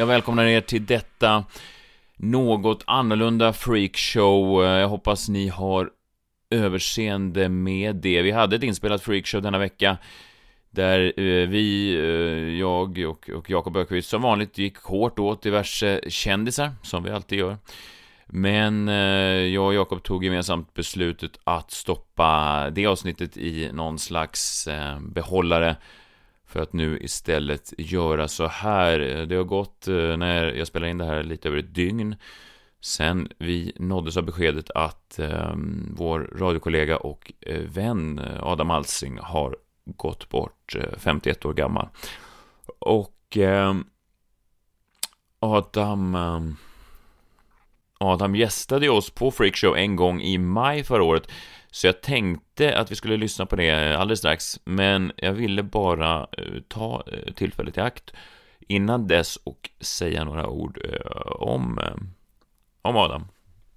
Jag välkomnar er till detta något annorlunda freakshow. Jag hoppas ni har överseende med det. Vi hade ett inspelat freakshow denna vecka där eh, vi, eh, jag och, och Jakob Ökvist som vanligt gick hårt åt diverse kändisar, som vi alltid gör. Men eh, jag och Jakob tog gemensamt beslutet att stoppa det avsnittet i någon slags behållare för att nu istället göra så här. Det har gått, eh, när jag spelar in det här, lite över ett dygn sen vi nåddes av beskedet att eh, vår radiokollega och eh, vän eh, Adam Alsing har gått bort, eh, 51 år gammal. Och eh, Adam... Ehm, Adam gästade oss på Freakshow en gång i maj förra året. Så jag tänkte att vi skulle lyssna på det alldeles strax. Men jag ville bara eh, ta eh, tillfället i akt innan dess och säga några ord eh, om om Adam.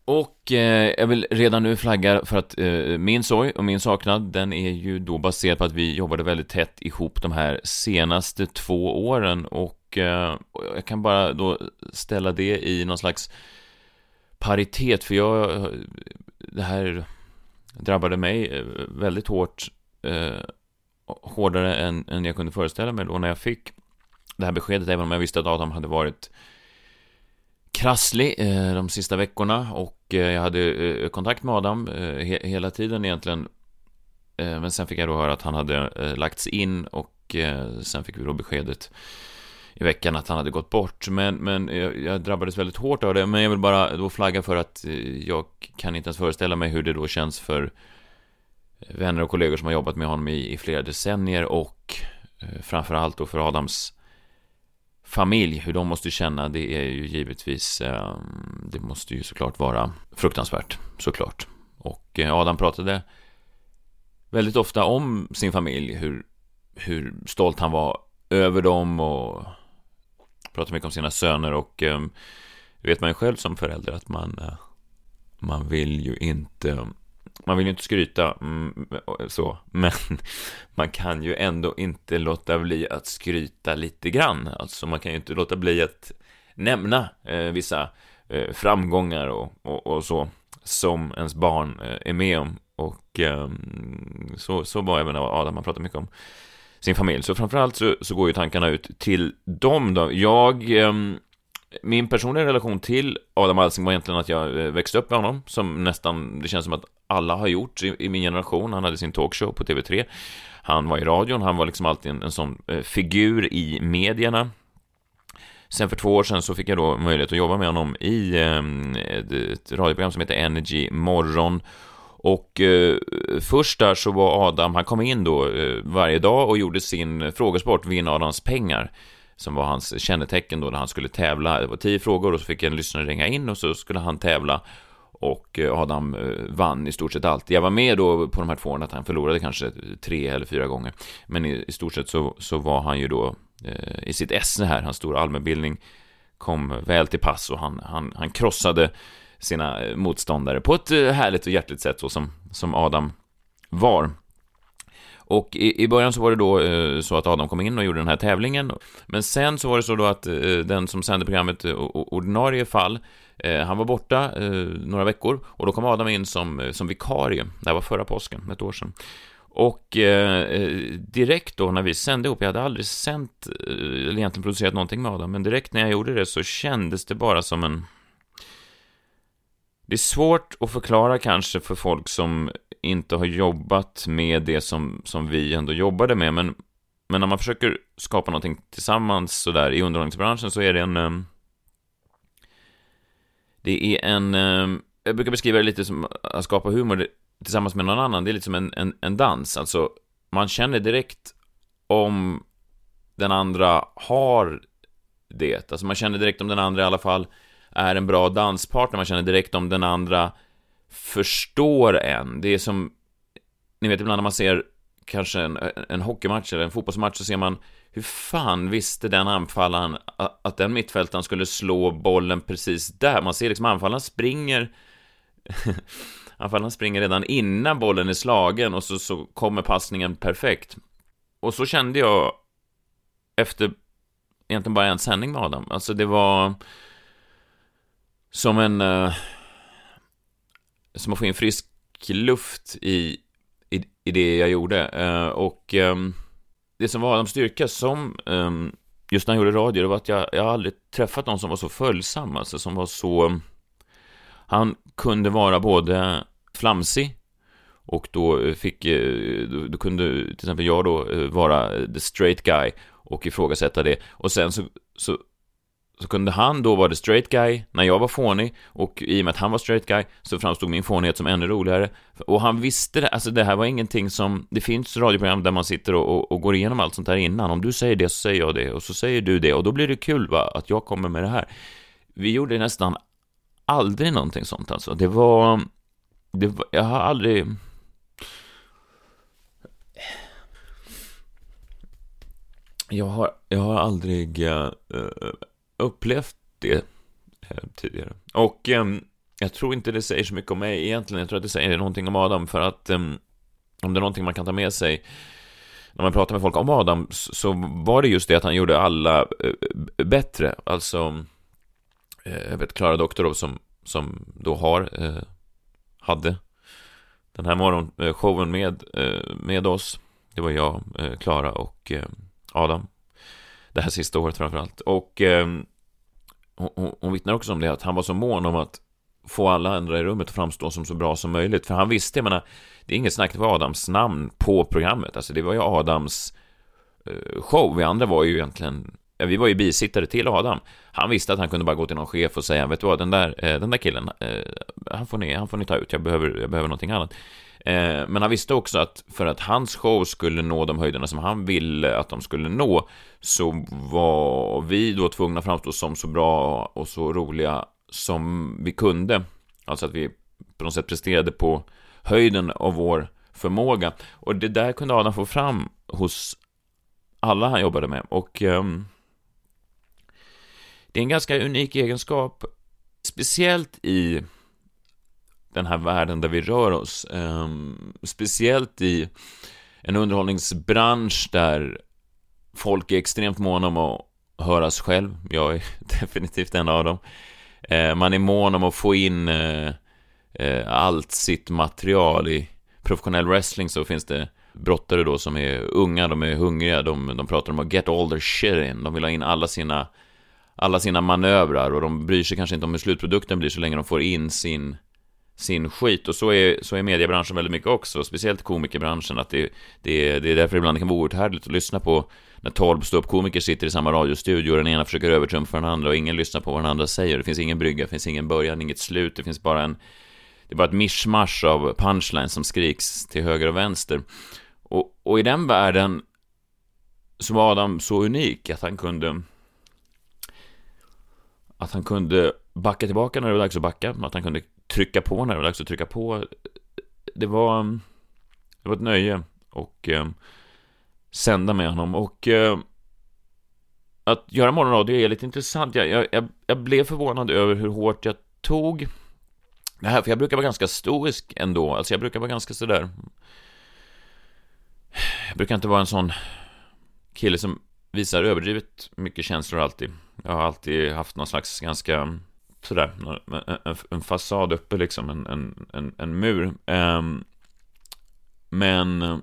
Och eh, jag vill redan nu flagga för att eh, min sorg och min saknad, den är ju då baserad på att vi jobbade väldigt tätt ihop de här senaste två åren och eh, jag kan bara då ställa det i någon slags paritet, för jag, det här drabbade mig eh, väldigt hårt, eh, hårdare än, än jag kunde föreställa mig då när jag fick det här beskedet, även om jag visste att Adam hade varit krasslig eh, de sista veckorna och eh, jag hade eh, kontakt med Adam eh, hela tiden egentligen. Eh, men sen fick jag då höra att han hade lagts in och sen fick vi då beskedet i veckan att han hade gått bort. Men, men jag, drabbades väldigt hårt av det. Men jag vill bara då flagga för att eh, jag kan inte ens föreställa mig hur det då känns för eh, vänner och kollegor som har jobbat med honom i, i flera decennier och eh, framförallt då för Adams familj, hur de måste känna, det är ju givetvis, eh, det måste ju såklart vara fruktansvärt, såklart. Och eh, Adam pratade väldigt ofta om sin familj, hur, hur stolt han var över dem och pratar mycket om sina söner och eh, vet man ju själv som förälder att man, eh, man vill ju inte man vill ju inte skryta mm, så, men man kan ju ändå inte låta bli att skryta lite grann. Alltså man kan ju inte låta bli att nämna eh, vissa eh, framgångar och, och, och, så som ens barn eh, är med om. Och eh, så, så var även Adam, man pratade mycket om sin familj. Så framförallt så, så går ju tankarna ut till dem då. Jag eh, min personliga relation till Adam Alsing var egentligen att jag eh, växte upp med honom, som nästan, det känns som att alla har gjort i, i min generation. Han hade sin talkshow på TV3. Han var i radion, han var liksom alltid en, en sån eh, figur i medierna. Sen för två år sedan så fick jag då möjlighet att jobba med honom i ehm, ett radioprogram som heter Energy Morgon. Och eh, först där så var Adam, han kom in då eh, varje dag och gjorde sin frågesport Vinn Adams pengar som var hans kännetecken då när han skulle tävla. Det var tio frågor och så fick en lyssnare ringa in och så skulle han tävla och eh, Adam eh, vann i stort sett allt. Jag var med då på de här två åren att han förlorade kanske tre eller fyra gånger. Men i, i stort sett så, så var han ju då eh, i sitt esse här, hans stora allmänbildning kom väl till pass och han, han, han krossade sina eh, motståndare på ett eh, härligt och hjärtligt sätt så som, som Adam var. Och i, i början så var det då eh, så att Adam kom in och gjorde den här tävlingen. Men sen så var det så då att eh, den som sände programmet, eh, ordinarie fall, eh, han var borta några veckor och då kom Adam in som, som vikarie. Det här var förra påsken, ett år sedan. Och direkt då när vi sände ihop, jag hade aldrig sänt, eller egentligen producerat någonting med Adam, men direkt när jag gjorde det så kändes det bara som en det är svårt att förklara kanske för folk som inte har jobbat med det som, som vi ändå jobbade med, men, men när man försöker skapa någonting tillsammans sådär i underhållningsbranschen så är det en... Ehm, det är en... Ehm, jag brukar beskriva det lite som att skapa humor tillsammans med någon annan. Det är lite som en, en, en dans. Alltså, man känner direkt om den andra har det. Alltså man känner direkt om den andra i alla fall är en bra danspartner. Man känner direkt om den andra förstår en. Det är som, ni vet ibland när man ser kanske en, en hockeymatch eller en fotbollsmatch så ser man hur fan visste den anfallaren att den mittfältaren skulle slå bollen precis där? Man ser liksom anfallaren springer anfallaren springer redan innan bollen är slagen och så, så kommer passningen perfekt. Och så kände jag efter egentligen bara en sändning med Adam. Alltså det var som en... Eh, som att få in frisk luft i, i, i det jag gjorde. Eh, och eh, det som var Adams styrka som ehm, just när han gjorde radio, det var att jag, jag aldrig träffat någon som var så följsam, alltså som var så... Han kunde vara både flamsig och då eh, fick, eh, då kunde till exempel jag då eh, vara the straight guy och ifrågasätta det. Och sen så, så, så kunde han då vara the straight guy när jag var fånig och i och med att han var straight guy så framstod min fånighet som ännu roligare. Och han visste det, alltså det här var ingenting som, det finns radioprogram där man sitter och, och, och går igenom allt sånt här innan. Om du säger det så säger jag det och så säger du det och då blir det kul va, att jag kommer med det här. Vi gjorde nästan aldrig någonting sånt alltså. Det var, det var jag har aldrig Jag har, jag har aldrig uh, upplevt det eh, tidigare. Och ehm, jag tror inte det säger så mycket om mig egentligen. Jag tror att det säger någonting om Adam. För att ehm, om det är någonting man kan ta med sig när man pratar med folk om Adam så var det just det att han gjorde alla eh, bättre. Alltså, eh, jag vet Klara Doktorov som, som då har, hade den här morgonshowen med, med oss. Det var jag, Klara och Adam. Det här sista året framförallt. Och ehm, hon, hon vittnar också om det, att han var så mån om att få alla andra i rummet att framstå som så bra som möjligt. För han visste, jag menar, det är inget snack, det var Adams namn på programmet. Alltså det var ju Adams eh, show. Vi andra var ju egentligen, ja, vi var ju bisittare till Adam. Han visste att han kunde bara gå till någon chef och säga, vet du vad, den där, eh, den där killen, eh, han, får ni, han får ni ta ut, jag behöver, jag behöver någonting annat. Eh, men han visste också att för att hans show skulle nå de höjderna som han ville att de skulle nå så var vi då tvungna att framstå som så bra och så roliga som vi kunde. Alltså att vi på något sätt presterade på höjden av vår förmåga. Och det där kunde Adam få fram hos alla han jobbade med. Och eh, det är en ganska unik egenskap, speciellt i den här världen där vi rör oss. Ehm, speciellt i en underhållningsbransch där folk är extremt måna om att höras själv. Jag är definitivt en av dem. Ehm, man är mån om att få in eh, eh, allt sitt material i professionell wrestling så finns det brottare då som är unga, de är hungriga, de, de pratar om att get all their shit in, de vill ha in alla sina alla sina manövrar och de bryr sig kanske inte om hur slutprodukten blir så länge de får in sin sin skit och så är, så är mediebranschen väldigt mycket också, speciellt komikerbranschen, att det, det, det är därför ibland det kan vara outhärdligt att lyssna på när tolv ståuppkomiker sitter i samma radiostudio och den ena försöker övertrumfa den andra och ingen lyssnar på vad den andra säger. Det finns ingen brygga, det finns ingen början, inget slut, det finns bara en det är bara ett mischmasch av punchlines som skriks till höger och vänster. Och, och i den världen så var Adam så unik att han kunde att han kunde backa tillbaka när det var dags att backa, att han kunde trycka på när det var dags att trycka på. Det var, det var ett nöje och eh, sända med honom och eh, att göra morgonradio är lite intressant. Jag, jag, jag blev förvånad över hur hårt jag tog det här, för jag brukar vara ganska stoisk ändå. Alltså jag brukar vara ganska sådär... Jag brukar inte vara en sån kille som visar överdrivet mycket känslor alltid. Jag har alltid haft någon slags ganska sådär, en, en fasad uppe liksom, en, en, en, en mur. Um, men eh,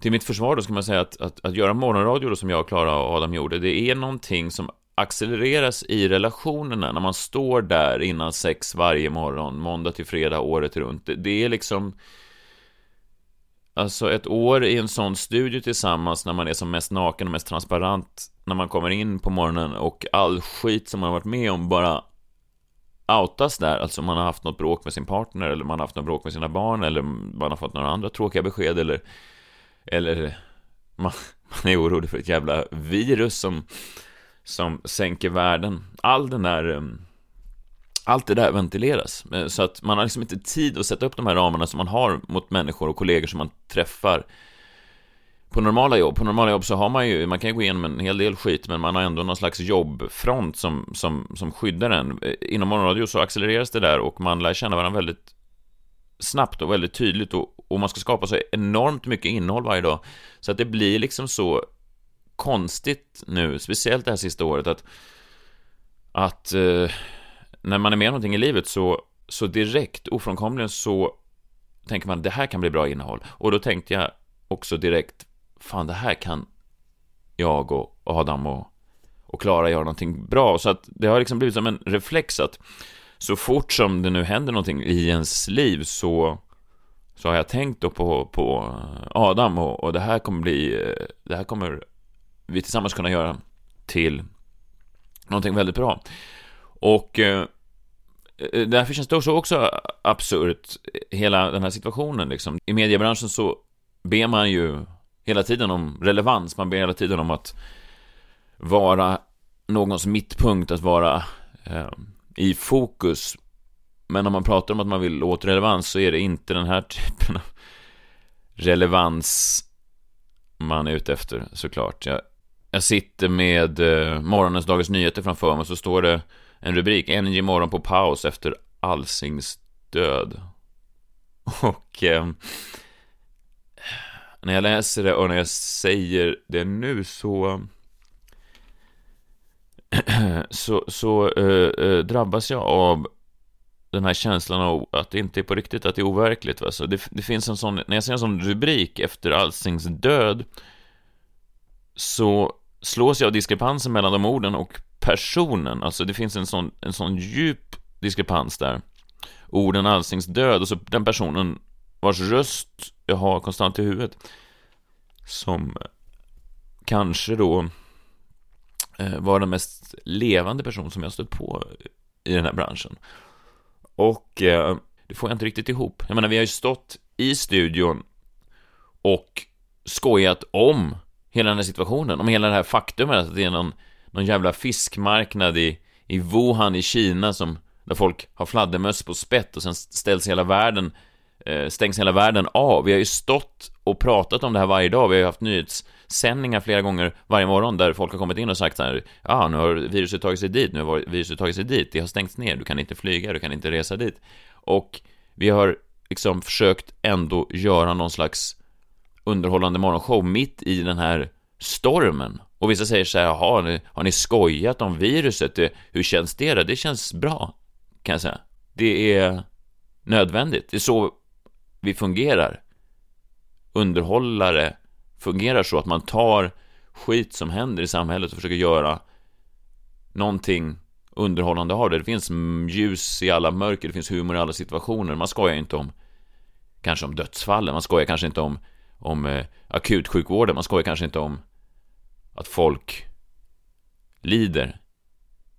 till mitt försvar då ska man säga att, att, att göra morgonradio då, som jag, Klara och Adam gjorde, det är någonting som accelereras i relationerna när man står där innan sex varje morgon, måndag till fredag, året runt. Det, det är liksom Alltså ett år i en sån studio tillsammans när man är som mest naken och mest transparent när man kommer in på morgonen och all skit som man har varit med om bara outas där, alltså man har haft något bråk med sin partner eller man har haft något bråk med sina barn eller man har fått några andra tråkiga besked eller eller man, man är orolig för ett jävla virus som som sänker världen. All den där um, allt det där ventileras. Eh, så att man har liksom inte tid att sätta upp de här ramarna som man har mot människor och kollegor som man träffar på normala jobb. På normala jobb så har man ju, man kan ju gå igenom en hel del skit, men man har ändå någon slags jobbfront som, som, som skyddar en. Eh, inom morgonradio så accelereras det där och man lär känna varandra väldigt snabbt och väldigt tydligt och, och man ska skapa så enormt mycket innehåll varje dag. Så att det blir liksom så konstigt nu, speciellt det här sista året, att, att eh, när man är med om någonting i livet så, så direkt, ofrånkomligen så tänker man det här kan bli bra innehåll. Och då tänkte jag också direkt, fan det här kan jag och Adam och, och Klara göra någonting bra. Så att det har liksom blivit som en reflex att så fort som det nu händer någonting i ens liv så, så har jag tänkt då på, på Adam och, och det här kommer bli, det här kommer vi tillsammans kunna göra till någonting väldigt bra. Och eh, därför känns det också, också absurt, hela den här situationen liksom. I mediebranschen så ber man ju hela tiden om relevans, man ber hela tiden om att vara någons mittpunkt, att vara eh, i fokus. Men när man pratar om att man vill åt relevans så är det inte den här typen av relevans man är ute efter såklart. Jag, jag sitter med eh, morgonens Dagens Nyheter framför mig och så står det en rubrik, Energy morgon på paus efter Alsings död. Och eh, när jag läser det och när jag säger det nu så så, så eh, eh, drabbas jag av den här känslan av att det inte är på riktigt, att det är overkligt. Va? Så det, det finns en sån, när jag ser en sån rubrik efter Alsings död så slås jag av diskrepansen mellan de orden och personen. Alltså det finns en sån, en sån djup diskrepans där. Orden Alsings död och så den personen vars röst jag har konstant i huvudet. Som eh, kanske då eh, var den mest levande person som jag stött på i den här branschen. Och eh, det får jag inte riktigt ihop. Jag menar, vi har ju stått i studion och skojat om hela den här situationen, om hela det här faktumet att det är någon, någon jävla fiskmarknad i, i Wuhan i Kina som, där folk har fladdermöss på spett och sen ställs hela världen Eh, stängs hela världen av. Vi har ju stått och pratat om det här varje dag. Vi har ju haft nyhetssändningar flera gånger varje morgon där folk har kommit in och sagt så här, ja, nu har viruset tagit sig dit, nu har viruset tagit sig dit, det har stängts ner, du kan inte flyga, du kan inte resa dit. Och vi har liksom försökt ändå göra någon slags underhållande morgonshow mitt i den här stormen. Och vissa säger så här, jaha, har ni, har ni skojat om viruset? Hur känns det då? Det känns bra, kan jag säga. Det är nödvändigt. Det är så vi fungerar. Underhållare fungerar så att man tar skit som händer i samhället och försöker göra någonting underhållande av det. Det finns ljus i alla mörker, det finns humor i alla situationer. Man skojar inte om kanske om dödsfallen, man skojar kanske inte om, om eh, akutsjukvården, man skojar kanske inte om att folk lider.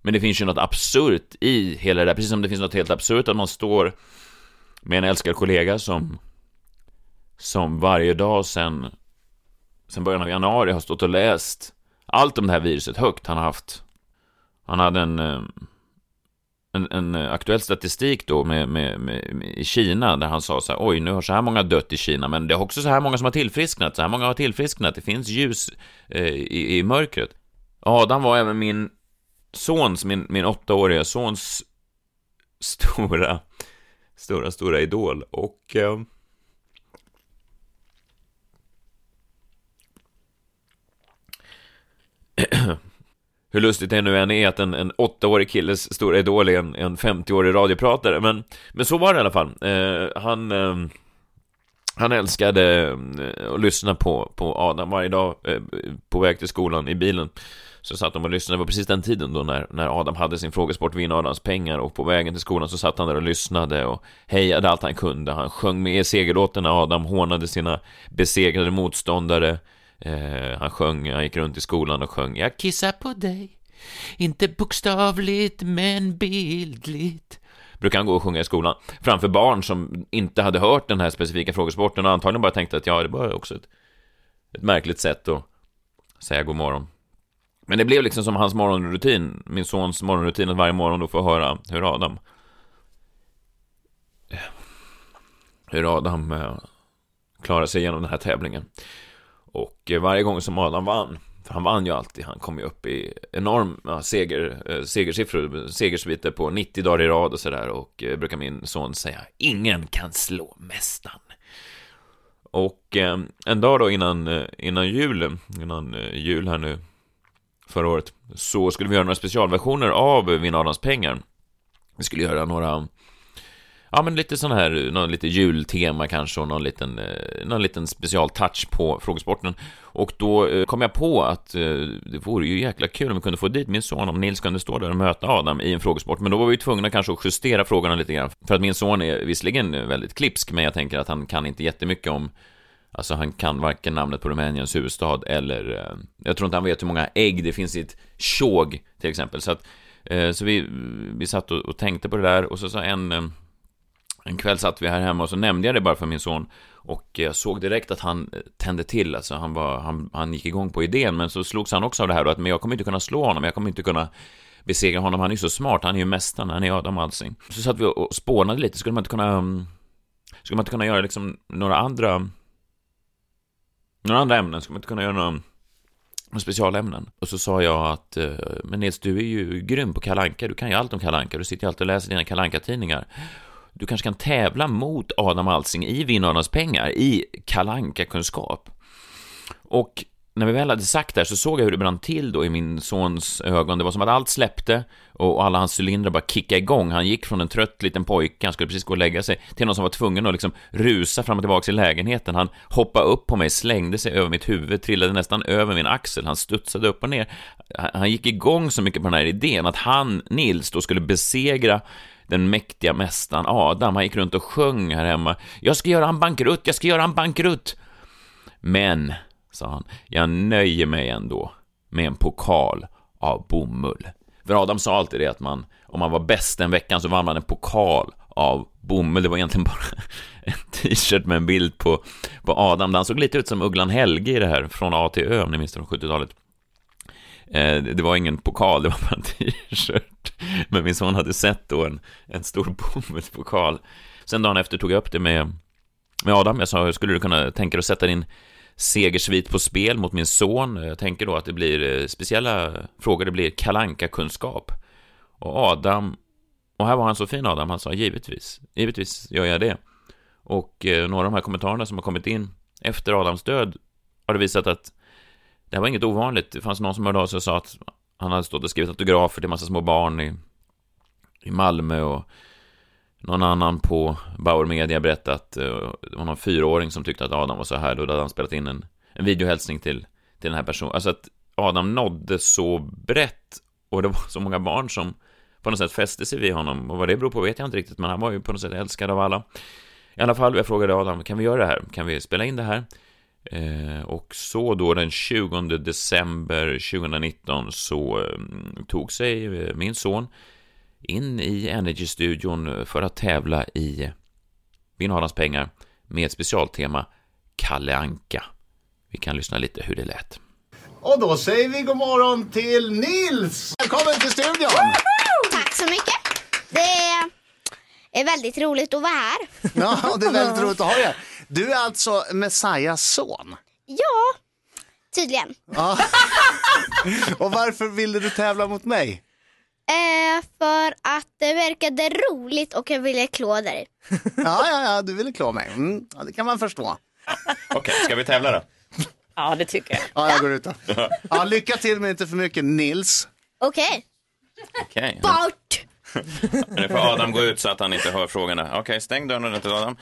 Men det finns ju något absurt i hela det där, precis som det finns något helt absurt att man står med en älskad kollega som som varje dag sen sen början av januari har stått och läst allt om det här viruset högt. Han har haft han hade en eh, en, en eh, aktuell statistik då med, med, med, med, i Kina där han sa så här, oj, nu har så här många dött i Kina, men det är också så här många som har tillfrisknat, så här många har tillfrisknat, det finns ljus eh, i, i mörkret. Adam var även min sons, min, min åttaåriga sons stora stora, stora idol. Och... Eh, hur lustigt det nu än är att en, en åttaårig killes stora idol är en, en 50-årig radiopratare, men, men så var det i alla fall. Eh, han, eh, han älskade eh, att lyssna på, på Adam varje dag eh, på väg till skolan i bilen så satt de och lyssnade. Det var precis den tiden då när, när Adam hade sin frågesport Vinn Adams pengar och på vägen till skolan så satt han där och lyssnade och hejade allt han kunde. Han sjöng med i segerlåten när Adam hånade sina besegrade motståndare. Eh, han sjöng, han gick runt i skolan och sjöng Jag kissar på dig, inte bokstavligt men bildligt brukar han gå och sjunga i skolan framför barn som inte hade hört den här specifika frågesporten och antagligen bara tänkte att ja, det var också ett, ett märkligt sätt att säga god morgon. Men det blev liksom som hans morgonrutin, min sons morgonrutin, att varje morgon då få höra hur Adam eh, hur Adam eh, klarar sig igenom den här tävlingen. Och eh, varje gång som Adam vann, för han vann ju alltid, han kom ju upp i enorma seger, eh, segersiffror, segersviter på 90 dagar i rad och sådär och eh, brukar min son säga, ingen kan slå mästaren. Och eh, en dag då innan, eh, innan jul, innan jul här nu förra året, så skulle vi göra några specialversioner av Vinn Adams pengar. Vi skulle göra några Ja, men lite sån här, någon lite jultema kanske och någon liten, eh, någon liten specialtouch på frågesporten. Och då eh, kom jag på att eh, det vore ju jäkla kul om vi kunde få dit min son, om Nils kunde stå där och möta Adam i en frågesport. Men då var vi tvungna kanske att justera frågorna lite grann. För att min son är visserligen väldigt klipsk, men jag tänker att han kan inte jättemycket om Alltså han kan varken namnet på Rumäniens huvudstad eller Jag tror inte han vet hur många ägg det finns i ett tjog till exempel Så att Så vi, vi satt och tänkte på det där och så sa en en kväll satt vi här hemma och så nämnde jag det bara för min son. Och jag såg direkt att han eh, tände till, alltså han, var, han, han gick igång på idén, men så slogs han också av det här då, att men jag kommer inte kunna slå honom, jag kommer inte kunna besegra honom, han är ju så smart, han är ju mästaren, han är Adam Alsing. Så satt vi och spånade lite, skulle man inte kunna, mm, skulle man inte kunna göra liksom några andra, några andra ämnen, skulle man inte kunna göra några specialämnen. Och så sa jag att, eh, men Nils, du är ju grym på kalanka. du kan ju allt om kalanka. du sitter ju alltid och läser dina kalanka tidningar du kanske kan tävla mot Adam Alsing i Vinnarnas pengar i kalanka kunskap Och när vi väl hade sagt det här så såg jag hur det brann till då i min sons ögon. Det var som att allt släppte och alla hans cylindrar bara kickade igång. Han gick från en trött liten pojke, han skulle precis gå och lägga sig, till någon som var tvungen att liksom rusa fram och tillbaka i lägenheten. Han hoppade upp på mig, slängde sig över mitt huvud, trillade nästan över min axel, han studsade upp och ner. Han gick igång så mycket på den här idén att han, Nils, då skulle besegra den mäktiga mästaren Adam, han gick runt och sjöng här hemma. Jag ska göra en bankrutt, jag ska göra en bankrutt. Men, sa han, jag nöjer mig ändå med en pokal av bomull. För Adam sa alltid det att man, om man var bäst den veckan så vann man en pokal av bomull. Det var egentligen bara en t-shirt med en bild på, på Adam. Han såg lite ut som Ugglan Helge i det här, från A till Ö, om ni minns det från 70-talet. Eh, det var ingen pokal, det var bara en t-shirt. Men min son hade sett då en, en stor bomullspokal. Sen dagen efter tog jag upp det med, med Adam. Jag sa, skulle du kunna tänka dig att sätta din segersvit på spel mot min son? Jag tänker då att det blir eh, speciella frågor, det blir kalanka kunskap Och Adam, och här var han så fin Adam, han sa givetvis, givetvis gör jag det. Och eh, några av de här kommentarerna som har kommit in efter Adams död har det visat att det här var inget ovanligt. Det fanns någon som hörde av sig och sa att han hade stått och skrivit autografer till massa små barn i, i Malmö och någon annan på Bauer Media berättade att eh, det var någon fyraåring som tyckte att Adam var så här, då hade han spelat in en, en videohälsning till, till den här personen. Alltså att Adam nådde så brett och det var så många barn som på något sätt fäste sig vid honom och vad det beror på vet jag inte riktigt, men han var ju på något sätt älskad av alla. I alla fall, jag frågade Adam, kan vi göra det här? Kan vi spela in det här? Eh, och så då den 20 december 2019 så eh, tog sig eh, min son in i Energy-studion för att tävla i Vinn Adams pengar med ett specialtema Kalle Anka. Vi kan lyssna lite hur det lät. Och då säger vi god morgon till Nils! Välkommen till studion! Tack så mycket. Det är väldigt roligt att vara här. Ja, det är väldigt roligt att ha dig här. Du är alltså Messias son? Ja, tydligen. Ja. och varför ville du tävla mot mig? Eh, för att det verkade roligt och jag ville klå dig. ja, ja, ja, du ville klå mig. Mm, ja, det kan man förstå. Okej, okay, ska vi tävla då? Ja, det tycker jag. Ja, jag går ut då. Ja, lycka till men inte för mycket. Nils. Okej. Okay. Okay. Bort! Nu får Adam gå ut så att han inte hör frågorna. Okej, okay, stäng dörren ordentligt Adam.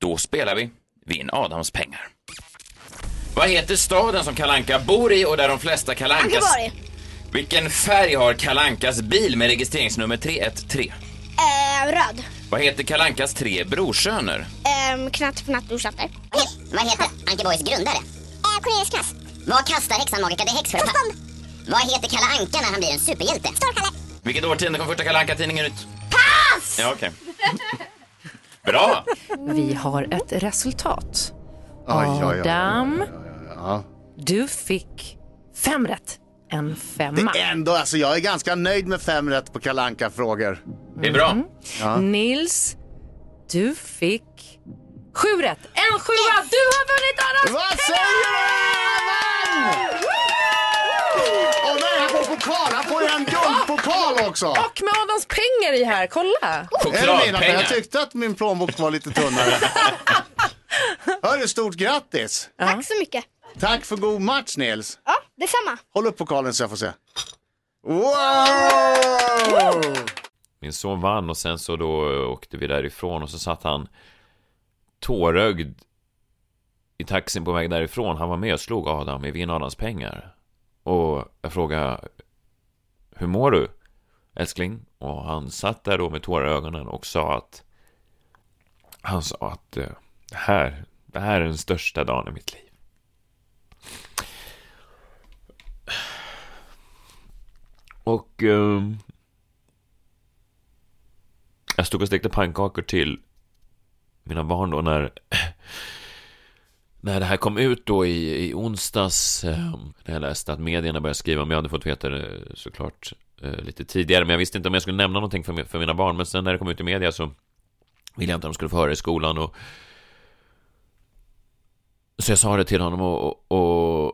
Då spelar vi Vinn Adams pengar. Vad heter staden som Kalanka bor i och där de flesta Kalankas... Ankeborg. Vilken färg har Kalankas bil med registreringsnummer 313? Eh, röd. Vad heter Kalankas tre brorsöner? Eh, knatt, fnatt, orsatter. Vad heter Ankeborgs grundare? Eh, Cornelius Knass. Vad kastar häxan Magica de Häx för Vad heter Kalle Anka när han blir en superhjälte? Storkalle. Vilket årtionde kom första Kalle Anka-tidningen ut? Pass! Ja, okej. Okay. Bra! Vi har ett resultat. Adam, du fick fem rätt. En femma. Det är ändå, alltså jag är ganska nöjd med fem rätt på kalanka frågor Det är bra. Mm. Ja. Nils, du fick sju rätt. En sjua! Du har vunnit Adams Vad säger du? Pokal. Han får ju en guldpokal också. Och med Adams pengar i här. Kolla. Chokladpengar. Jag tyckte att min plånbok var lite tunnare. Hörru, stort grattis! Tack så mycket. Tack för god match Nils. Ja, detsamma. Håll upp pokalen så jag får se. Wow! Min son vann och sen så då åkte vi därifrån och så satt han tårögd i taxin på väg därifrån. Han var med och slog Adam i Vinn Adams pengar. Och jag frågade hur mår du älskling? Och han satt där då med tårar i ögonen och sa att Han sa att eh, det här, det här är den största dagen i mitt liv. Och um, jag stod och stekte pannkakor till mina barn då när när det här kom ut då i, i onsdags eh, när jag läste att medierna började skriva om jag hade fått veta det eh, såklart eh, lite tidigare. Men jag visste inte om jag skulle nämna någonting för, för mina barn. Men sen när det kom ut i media så ville jag inte att de skulle få höra det i skolan och så jag sa det till honom och, och,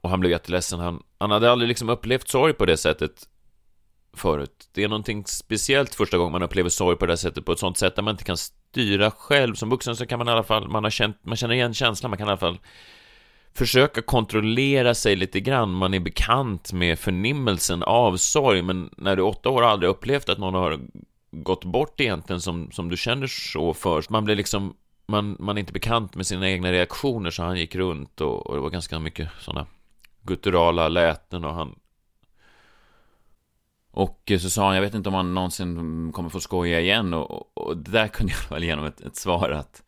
och han blev jätteledsen. Han, han hade aldrig liksom upplevt sorg på det sättet förut. Det är någonting speciellt första gången man upplever sorg på det här sättet, på ett sånt sätt där man inte kan styra själv. Som vuxen så kan man i alla fall, man har känt, man känner igen känslan, man kan i alla fall försöka kontrollera sig lite grann. Man är bekant med förnimmelsen av sorg, men när du är åtta år aldrig upplevt att någon har gått bort egentligen som, som du känner så först. Man blir liksom, man, man är inte bekant med sina egna reaktioner, så han gick runt och, och det var ganska mycket sådana gutturala läten och han och eh, så sa han, jag vet inte om han någonsin kommer få skoja igen och, och, och det där kunde jag väl genom ett, ett svar att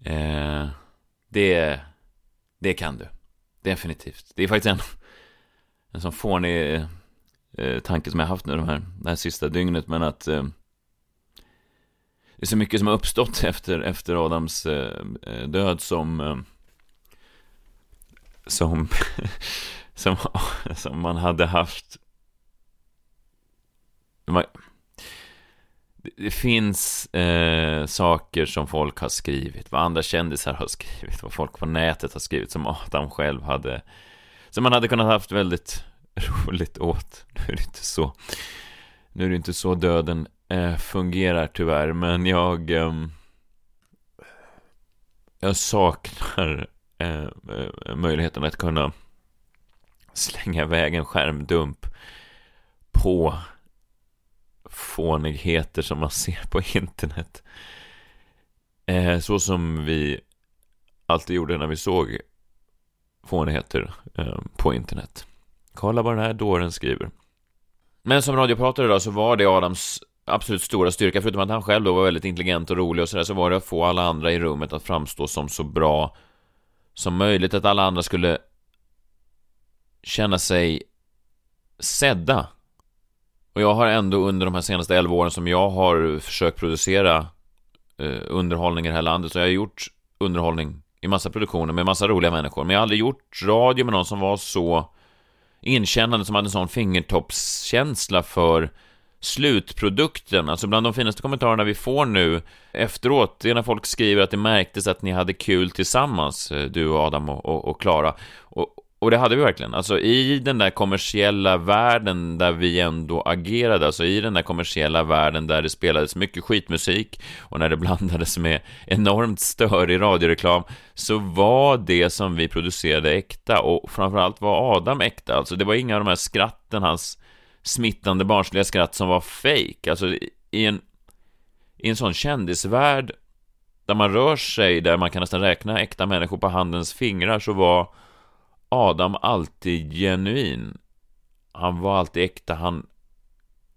eh, det, det kan du. Definitivt. Det är faktiskt en, en sån fånig eh, tanke som jag haft nu de här, det här sista dygnet, men att eh, det är så mycket som har uppstått efter, efter Adams eh, eh, död som eh, som, som, som man hade haft man, det finns eh, saker som folk har skrivit, vad andra kändisar har skrivit, vad folk på nätet har skrivit som Adam själv hade, som man hade kunnat haft väldigt roligt åt. Nu är det inte så, nu är det inte så döden eh, fungerar tyvärr, men jag, eh, jag saknar eh, möjligheten att kunna slänga iväg en skärmdump på fånigheter som man ser på internet. Eh, så som vi alltid gjorde när vi såg fånigheter eh, på internet. Kolla vad den här dåren skriver. Men som radiopratare då så var det Adams absolut stora styrka, förutom att han själv då var väldigt intelligent och rolig och sådär, så var det att få alla andra i rummet att framstå som så bra som möjligt, att alla andra skulle känna sig sedda och jag har ändå under de här senaste 11 åren som jag har försökt producera eh, underhållning i det här landet, så jag har gjort underhållning i massa produktioner med massa roliga människor. Men jag har aldrig gjort radio med någon som var så inkännande, som hade en sån fingertoppskänsla för slutprodukten. Alltså bland de finaste kommentarerna vi får nu efteråt, det är när folk skriver att det märktes att ni hade kul tillsammans, eh, du och Adam och Klara. Och, och, och det hade vi verkligen. Alltså i den där kommersiella världen där vi ändå agerade, alltså i den där kommersiella världen där det spelades mycket skitmusik och när det blandades med enormt störig radioreklam, så var det som vi producerade äkta och framförallt var Adam äkta. Alltså det var inga av de här skratten, hans smittande barnsliga skratt som var fake. Alltså i en, i en sån kändisvärld där man rör sig, där man kan nästan räkna äkta människor på handens fingrar, så var Adam alltid genuin. Han var alltid äkta, han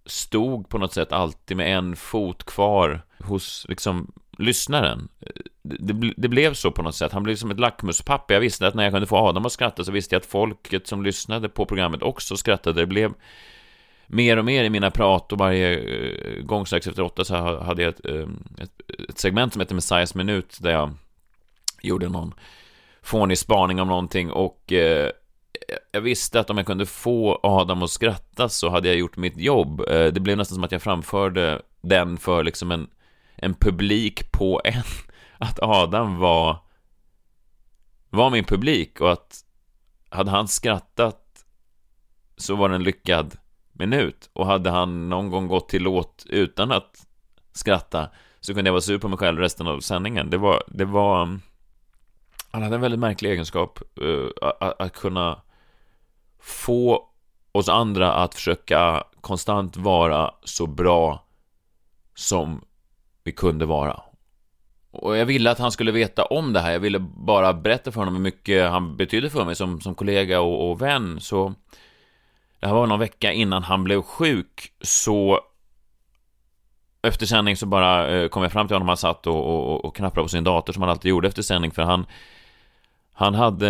stod på något sätt alltid med en fot kvar hos liksom lyssnaren. Det, det, blev så på något sätt. Han blev som ett lackmuspapper. Jag visste att när jag kunde få Adam att skratta så visste jag att folket som lyssnade på programmet också skrattade. Det blev mer och mer i mina prat och varje eh, gång strax efter åtta så hade jag ett, eh, ett, ett segment som heter Messiahs minut där jag gjorde någon fånig spaning om någonting och eh, jag visste att om jag kunde få Adam att skratta så hade jag gjort mitt jobb. Eh, det blev nästan som att jag framförde den för liksom en, en publik på en. Att Adam var, var min publik och att hade han skrattat så var det en lyckad minut. Och hade han någon gång gått till låt utan att skratta så kunde jag vara sur på mig själv resten av sändningen. Det var, det var... Han hade en väldigt märklig egenskap, eh, uh, att, att kunna få oss andra att försöka konstant vara så bra som vi kunde vara. Och jag ville att han skulle veta om det här. Jag ville bara berätta för honom hur mycket han betydde för mig som, som kollega och, och vän. Så det här var någon vecka innan han blev sjuk. Så efter sändning så bara eh, kom jag fram till honom. Han satt och, och, och knappade på sin dator som han alltid gjorde efter sändning. För han han hade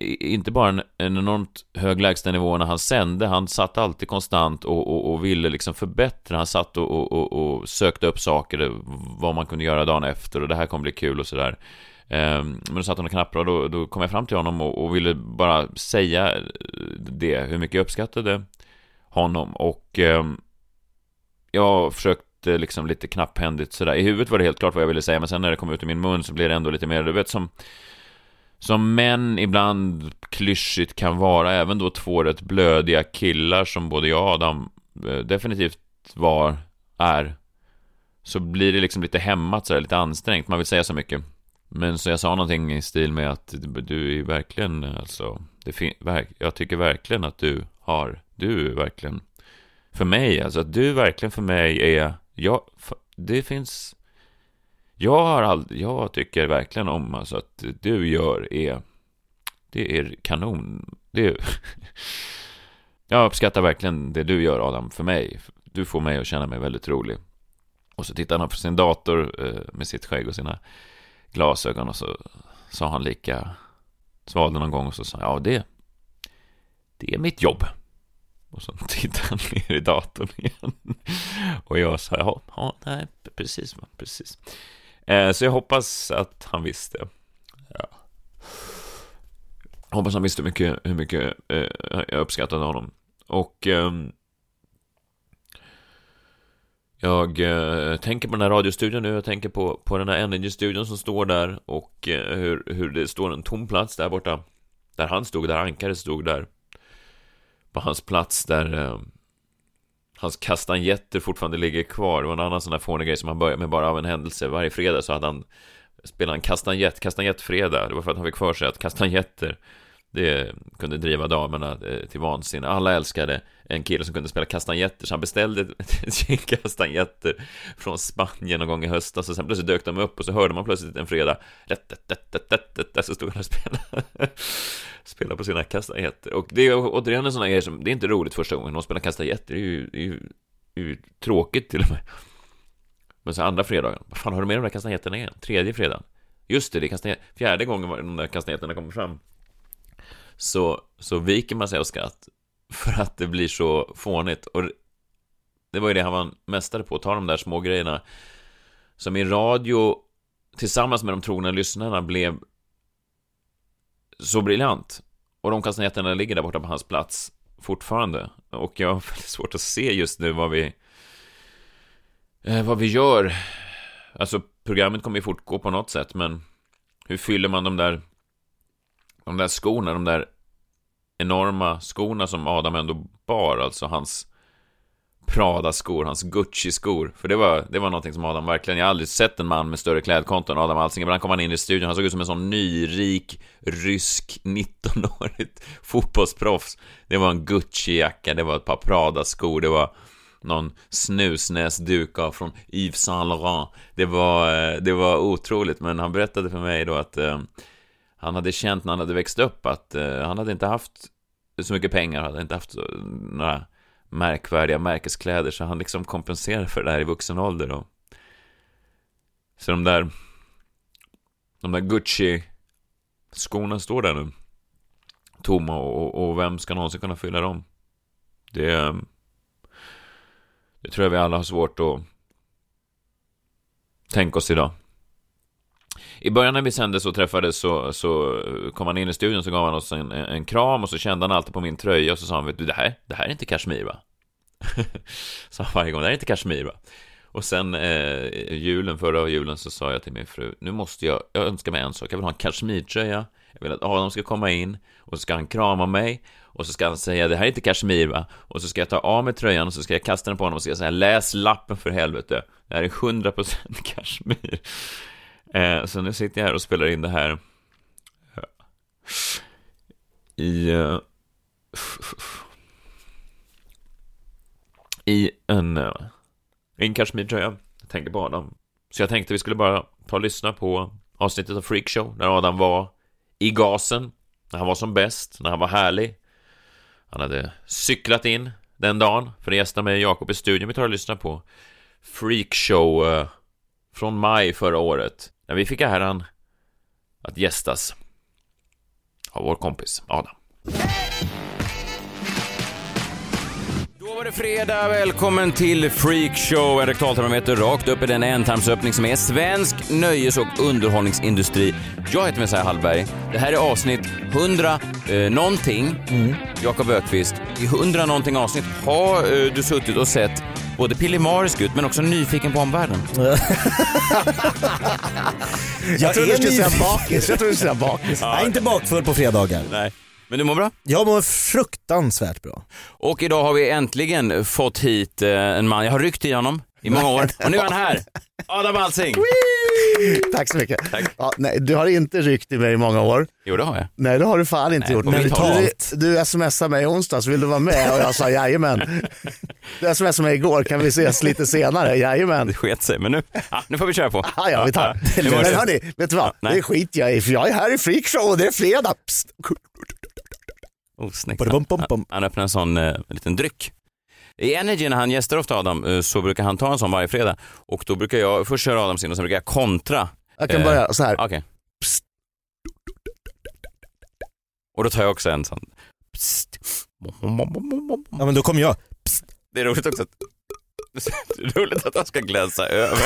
eh, inte bara en, en enormt hög lägstanivå när han sände, han satt alltid konstant och, och, och ville liksom förbättra. Han satt och, och, sökte upp saker, vad man kunde göra dagen efter och det här kommer bli kul och sådär. Ehm, men då satt han och knappade och då, då kom jag fram till honom och, och, ville bara säga eh, det, hur mycket jag uppskattade honom. Och eh, jag försökte liksom lite knapphändigt sådär. I huvudet var det helt klart vad jag ville säga, men sen när det kom ut i min mun så blev det ändå lite mer, du vet som som män ibland klyschigt kan vara, även då två rätt blödiga killar som både jag och Adam eh, definitivt var, är, så blir det liksom lite hämmat sådär, lite ansträngt, man vill säga så mycket. Men så jag sa någonting i stil med att du är verkligen, alltså, det jag tycker verkligen att du har, du är verkligen, för mig, alltså att du verkligen för mig är, jag, det finns jag har aldrig, jag tycker verkligen om alltså att du gör är, det är kanon. Det är, jag uppskattar verkligen det du gör Adam, för mig. Du får mig att känna mig väldigt rolig. Och så tittar han på sin dator eh, med sitt skägg och sina glasögon och så sa han lika, svalde någon gång och så sa ja det, det är mitt jobb. Och så tittade han ner i datorn igen. Och jag sa, ja, ja nej, precis, precis. Eh, så jag hoppas att han visste. Ja. Hoppas han visste hur mycket, hur mycket eh, jag uppskattade honom. Och eh, jag eh, tänker på den här radiostudion nu, jag tänker på, på den här Energy-studion som står där och eh, hur, hur det står en tom plats där borta. Där han stod, där Ankare stod där. På hans plats där ehm, hans kastanjetter fortfarande ligger kvar. Det var en annan sån där fånig grej som han började med bara av en händelse. Varje fredag så hade han spelat en kastanjett, kastanjettfredag. Det var för att han fick för sig att kastanjetter det kunde driva damerna eh, till vansinne. Alla älskade en kille som kunde spela kastanjetter, så han beställde ett gäng kastanjetter från Spanien någon gång i höstas, och sen plötsligt dök de upp, och så hörde man plötsligt en fredag, så stod han och spelade, spelade på sina kastanjetter. Och det är återigen en sån här grej som, det är inte roligt första gången någon spelar kastanjetter, det är ju, det är ju, det är ju tråkigt till och med. Men så andra fredagen, vad fan har du med de där kastanjetterna igen? Tredje fredagen? Just det, det är kastanjetter. Fjärde gången var de där kastanjetterna kommer fram så, så viker man sig av skratt för att det blir så fånigt. Och det var ju det han var mästare på, att ta de där små grejerna som i radio tillsammans med de trogna lyssnarna blev så briljant. Och de kastanjetterna ligger där borta på hans plats fortfarande. Och jag har väldigt svårt att se just nu vad vi eh, vad vi gör. Alltså, programmet kommer ju fortgå på något sätt, men hur fyller man de där de där skorna, de där enorma skorna som Adam ändå bar, alltså hans Prada-skor, hans Gucci-skor. För det var, det var någonting som Adam verkligen, jag har aldrig sett en man med större klädkonto än Adam Alsing. Ibland kom han in i studion, han såg ut som en sån nyrik, rysk, 19-årigt fotbollsproffs. Det var en Gucci-jacka, det var ett par Prada-skor, det var någon snusnäsduk av från Yves Saint Laurent. Det var, eh, det var otroligt, men han berättade för mig då att eh, han hade känt när han hade växt upp att eh, han hade inte haft så mycket pengar, hade inte haft några märkvärdiga märkeskläder, så han liksom kompenserade för det här i vuxen ålder. Och... Så de där, de där Gucci-skorna står där nu, tomma, och, och vem ska någonsin kunna fylla dem? Det, det tror jag vi alla har svårt att tänka oss idag. I början när vi sände så träffades så, så kom han in i studion så gav han oss en, en kram och så kände han alltid på min tröja och så sa han vet du det här, det här är inte kashmir va? sa han varje gång, det här är inte kashmir va? Och sen eh, julen, förra julen så sa jag till min fru, nu måste jag, jag önskar mig en sak, jag vill ha en kashmirtröja, jag vill att Adam ska komma in och så ska han krama mig och så ska han säga det här är inte kashmir va? Och så ska jag ta av mig tröjan och så ska jag kasta den på honom och så ska jag säga läs lappen för helvete. Det här är 100% kashmir. Eh, så nu sitter jag här och spelar in det här i... uh, I en, uh, en kashmirtröja. Jag tänker på Adam. Så jag tänkte vi skulle bara ta och lyssna på avsnittet av Freakshow när Adam var i gasen, när han var som bäst, när han var härlig. Han hade cyklat in den dagen för att gästa mig och Jakob i studion. Vi tar och lyssnar på Freakshow eh, från maj förra året. När vi fick äran att gästas av vår kompis Adam. Var det fredag, välkommen till Freakshow, en rektaltermometer rakt upp i den ändtarmsöppning som är svensk nöjes och underhållningsindustri. Jag heter Messiah Hallberg. Det här är avsnitt 100 eh, någonting. Jakob Ökvist. I 100 någonting avsnitt har eh, du suttit och sett både pillemarisk ut men också nyfiken på omvärlden. Jag du är nyfiken. Jag trodde du skulle säga bakis. Jag är inte bakfull på fredagar. Nej. Men du mår bra? Jag mår fruktansvärt bra. Och idag har vi äntligen fått hit eh, en man, jag har ryckt i honom i många år och nu är han här. Adam Alsing. Tack så mycket. Ja, nej, du har inte ryckt i mig i många år. Jo, det har jag. Nej, det har du fan inte Nej, gjort. Du, du smsade mig i onsdags, vill du vara med? Och jag sa jajamän. Du smsade mig igår, kan vi ses lite senare? Jajamän. Det sket sig, men nu, ja, nu får vi köra på. Ja, ja, vi tar. Ja, Men hörni, vet du vad? nej. Det skiter jag i, för jag är här i freakshow och det är fredag. Psst. Oh, bum, bum, bum. Han, öppnar en sån eh, liten dryck. I Energy när han gästar ofta Adam eh, så brukar han ta en sån varje fredag och då brukar jag först köra Adam sin och sen brukar jag kontra. Jag kan Eh, börja så här. Okej. Och då tar jag också en sån. Psst. Ja men då kommer jag. Det är roligt också att roligt att han ska glänsa över.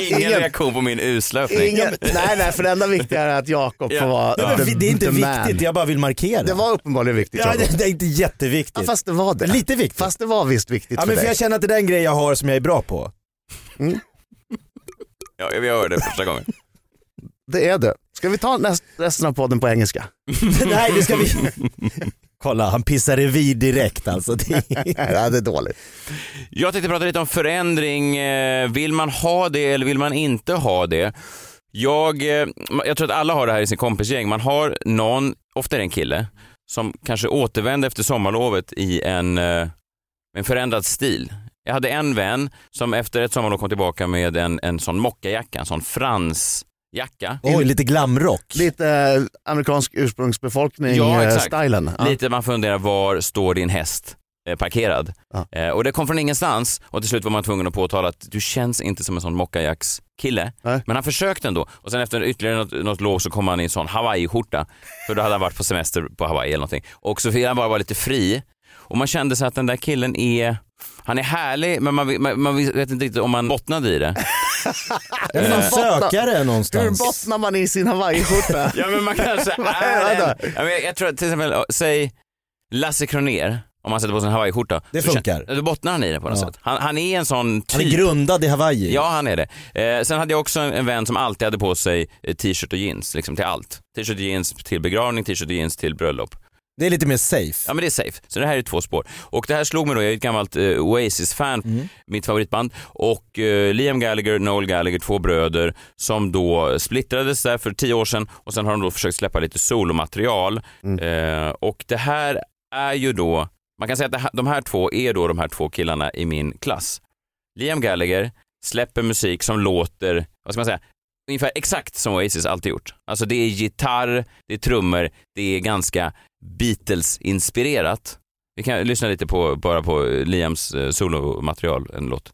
Ingen, Ingen- reaktion på min uslöpning. Ingen, nej, nej, för det enda viktiga är att Jakob Ja. får vara Ja, the- det är inte the man. viktigt, jag bara vill markera. Det var uppenbarligen viktigt. ja, det, det är inte Ja, jätteviktigt. fast det var det. Lite viktigt. Fast det var visst viktigt ja, för men för dig. jag känner att det är den grej jag har som jag är bra på. Ja, vi hörde det första gången. Det är det. Ska vi ta näst, resten av podden på engelska? Nej, det ska vi... Kolla, han pissar revir direkt alltså. Det är... det är dåligt. Jag tänkte prata lite om förändring. Eh, Vill man ha det eller vill man inte ha det? Jag, eh, jag tror att alla har det här i sin kompisgäng. Man har någon, ofta är det en kille, som kanske återvänder efter sommarlovet i en, eh, en förändrad stil. Jag hade en vän som efter ett sommarlov kom tillbaka med en, en sån mockajacka, en sån fransjacka. Oj, lite glamrock. Lite eh, amerikansk ursprungsbefolkning Ja, eh, exakt. stilen. Ja. Lite man funderar, var står din häst eh, parkerad? Ja. Eh, och det kom från ingenstans och till slut var man tvungen att påtala att du känns inte som en sån mockajacks kille. Nej. Men han försökte ändå och sen efter ytterligare något, något lov så kom han i en sån hawaii-skjorta för då hade han varit på semester på Hawaii eller någonting. Och så fick han bara vara lite fri och man kände sig att den där killen är han är härlig men man, man, man vet inte riktigt om man bottnade i det. En bottnar- sökare Hur någonstans. bottnar man i sin hawaiiskjorta? Ja men man kanske är en, ja, men jag, jag tror att till exempel, säg Lasse Kronér om man sätter på sig en hawaiiskjorta. Det då funkar. Då bottnar han i det på något Ja. sätt. Han, han är en sån typ. Han är grundad i Hawaii. Ja, han är det. Eh, sen hade jag också en, en vän som alltid hade på sig eh, t-shirt och jeans, liksom till allt. T-shirt och jeans till begravning, t-shirt och jeans till bröllop. Det är lite mer safe. Ja men det är safe. Så det här är två spår. Och det här slog mig då, jag är ett gammalt eh, Oasis-fan, mitt favoritband. Och eh, Liam Gallagher, Noel Gallagher, två bröder som då splittrades där för tio år sedan och sen har de då försökt släppa lite solomaterial. Eh, och det här är ju då, man kan säga att här, de här två är då de här två killarna i min klass. Liam Gallagher släpper musik som låter, vad ska man säga, ungefär exakt som Oasis alltid gjort. Alltså det är gitarr, det är trummor, det är ganska Beatles-inspirerat. Vi kan lyssna lite på, bara på Liams eh, solomaterial, en låt.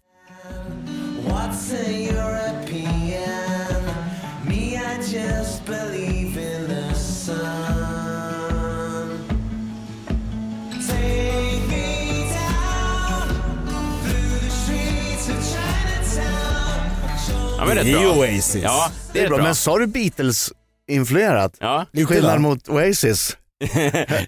Ja, men Det är ju bra. Oasis. Ja, det är, Det är bra. bra. Men sa du Beatles-influerat? Ja, Till skillnad mot Oasis.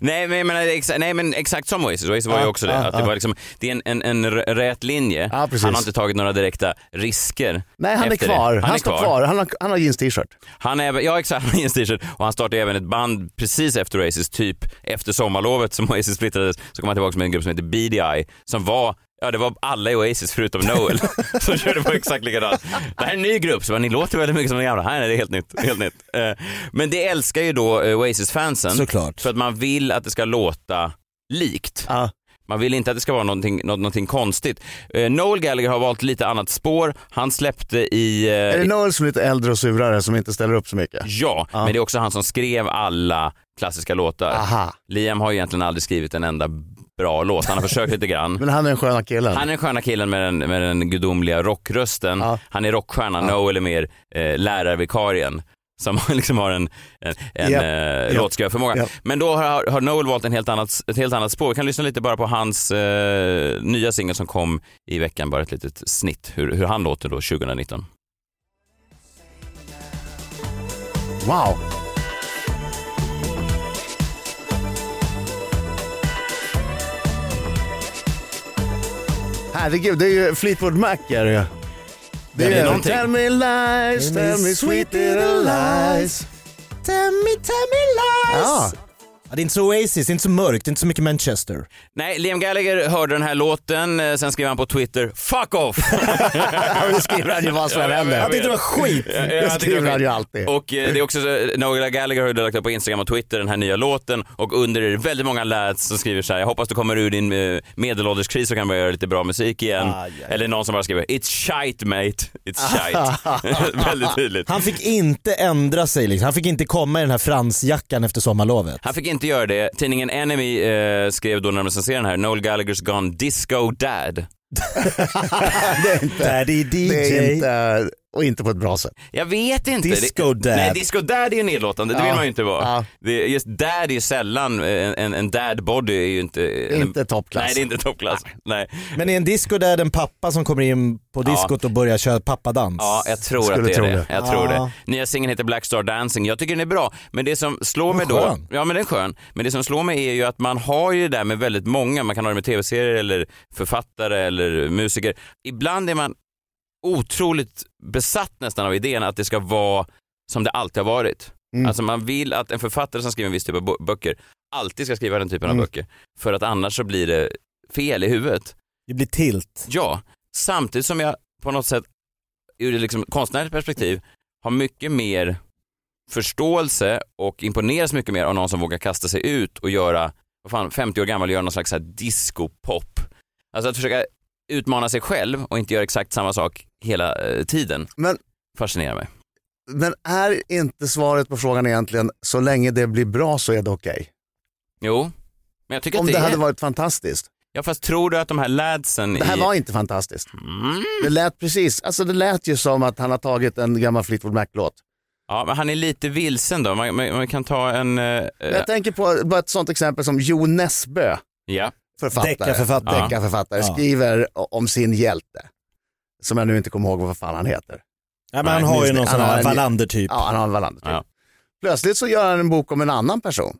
nej, men, menar, exa, nej men exakt som Oasis, Oasis var ju Ja, också det. ja, att det, ja. var liksom, det är en, en, en rät linje. Precis. han har inte tagit några direkta risker. Nej han är kvar, han, är står kvar, han har, han har jeans t-shirt. Han är, ja exakt, han har en t-shirt och han startade även ett band precis efter Oasis, typ efter sommarlovet som Oasis splittrades, så kom han tillbaka med en grupp som heter BDI som var Ja det var alla i Oasis förutom Noel som körde på exakt likadant. Det här är en ny grupp, så ni låter väldigt mycket som de gamla. Nej, det är helt nytt. Helt nytt. Eh, Men det älskar ju då eh, Oasis-fansen. Såklart. För att man vill att det ska låta likt. Ja. Man vill inte att det ska vara någonting, någonting konstigt. Eh, Noel Gallagher har valt lite annat spår. Han släppte i... eh, Är det Noel som är lite äldre och surare som inte ställer upp så mycket? Ja, Ja. men det är också han som skrev alla klassiska låtar. Aha, Liam har ju egentligen aldrig skrivit en enda bra låt. Han har försökt lite grann. men han är den sköna killen. Han är den sköna killen med den, med den gudomliga rockrösten. Ja. Han är rockstjärnan. Noel är mer eh, lärarvikarien som liksom har en, en, en Japp, eh, låtskrivarförmåga. japp. Men då har, har Noel valt en helt annat, ett helt annat spår. Vi kan lyssna lite bara på hans eh, nya singel som kom i veckan, bara ett litet snitt, hur, hur han låter då 2019. Wow. Herregud, det är ju Fleetwood Mac är det ju. Det Det är är någonting. Tell me lies, tell me sweet little lies. Tell me, tell me lies. Ja, Ja, det är inte så Oasis, det är inte så mörkt, det är inte så mycket Manchester. Nej, Liam Gallagher hörde den här låten, eh, sen skrev han på Twitter “Fuck off!” då skriver han ju vad som jag händer. Jag tyckte det var skit. Ja, Det skriver det han ju alltid. Och eh, det är också så, Noel Gallagher har ju lagt upp på Instagram och Twitter den här nya låten och under är det väldigt många lads som skriver så här, jag hoppas du kommer ur din eh, medelålderskris och kan börja göra lite bra musik igen. Aj, aj. Eller någon som bara skriver “It's shite mate, it's shite”. väldigt tydligt. Han fick inte ändra sig, liksom. han fick inte komma i den här fransjackan efter sommarlovet. Han fick inte göra det. Tidningen Enemy eh, skrev då när de recenserade den här, Noel Gallagher's gone disco dad. Det är inte, Daddy DJ. det är inte, och inte på ett bra sätt. Jag vet inte. Disco dad. Nej, disco dad är ju nedlåtande, det Ja. vill man ju inte vara. Ja. Det, just dad är ju sällan, en, en, en dad body är ju inte... Inte toppklass. Nej, det är inte toppklass. Nej. Men är en disco där en pappa som kommer in på diskot och börjar köra pappadans? Ja, jag tror Skulle att det är det. det. Jag tror Ja. det. Nya singeln heter Black Star Dancing. Jag tycker den är bra, men det som slår mig då... Ja, men den är skön. Men det som slår mig är ju att man har ju det där med väldigt många, man kan ha det med tv-serier eller författare eller musiker. Ibland är man otroligt besatt nästan av idén att det ska vara som det alltid har varit. Mm. Alltså man vill att en författare som skriver en viss typ av böcker alltid ska skriva den typen av Mm. böcker. För att annars så blir det fel i huvudet. Det blir tilt. Ja, samtidigt som jag på något sätt ur liksom konstnärligt perspektiv har mycket mer förståelse och imponeras mycket mer av någon som vågar kasta sig ut och göra, vad fan, 50 år gammal och göra någon slags disco-pop. Alltså att försöka utmana sig själv och inte göra exakt samma sak hela eh, tiden Men, fascinerar mig. men är inte svaret på frågan egentligen, så länge det blir bra så är det okej? Jo, men jag tycker Om att det det, hade är... varit fantastiskt. Ja, fast tror du att de här ladsen Det här i... var inte fantastiskt. Mm. Det lät precis, alltså det lät ju som att han har tagit en gammal Fleetwood Mac-låt. Ja, men han är lite vilsen då. Man, man, man kan ta en... eh, Men Jag tänker på bara ett sånt exempel som Jo Nesbø, ja. Författare, Deckarförfattare. deckarförfattare, Ja. skriver om sin hjälte. Som jag nu inte kommer ihåg vad fan han heter. Ja, men han har ju någon sån här en- Wallander typ. Ja, han har en Wallander typ. Ja. Plötsligt så gör han en bok om en annan person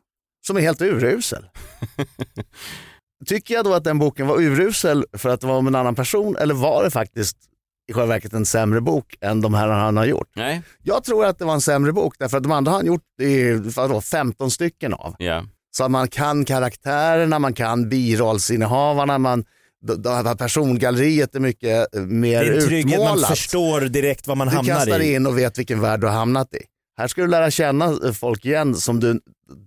som är helt urusel. Tycker jag då att den boken var urusel för att det var om en annan person eller var det faktiskt i själva verket en sämre bok än de här han har gjort? Nej, Jag tror att det var en sämre bok därför att de andra har han gjort i, vadå, 15 stycken av. ja. Så att man kan karaktärerna, man kan birollsinnehavarna, man, persongalleriet är mycket eh, mer Det är trygghet, man utmålat. förstår direkt vad man Du hamnar kastar i. in och vet vilken värld du har hamnat i. Här ska du lära känna eh, folk igen som du,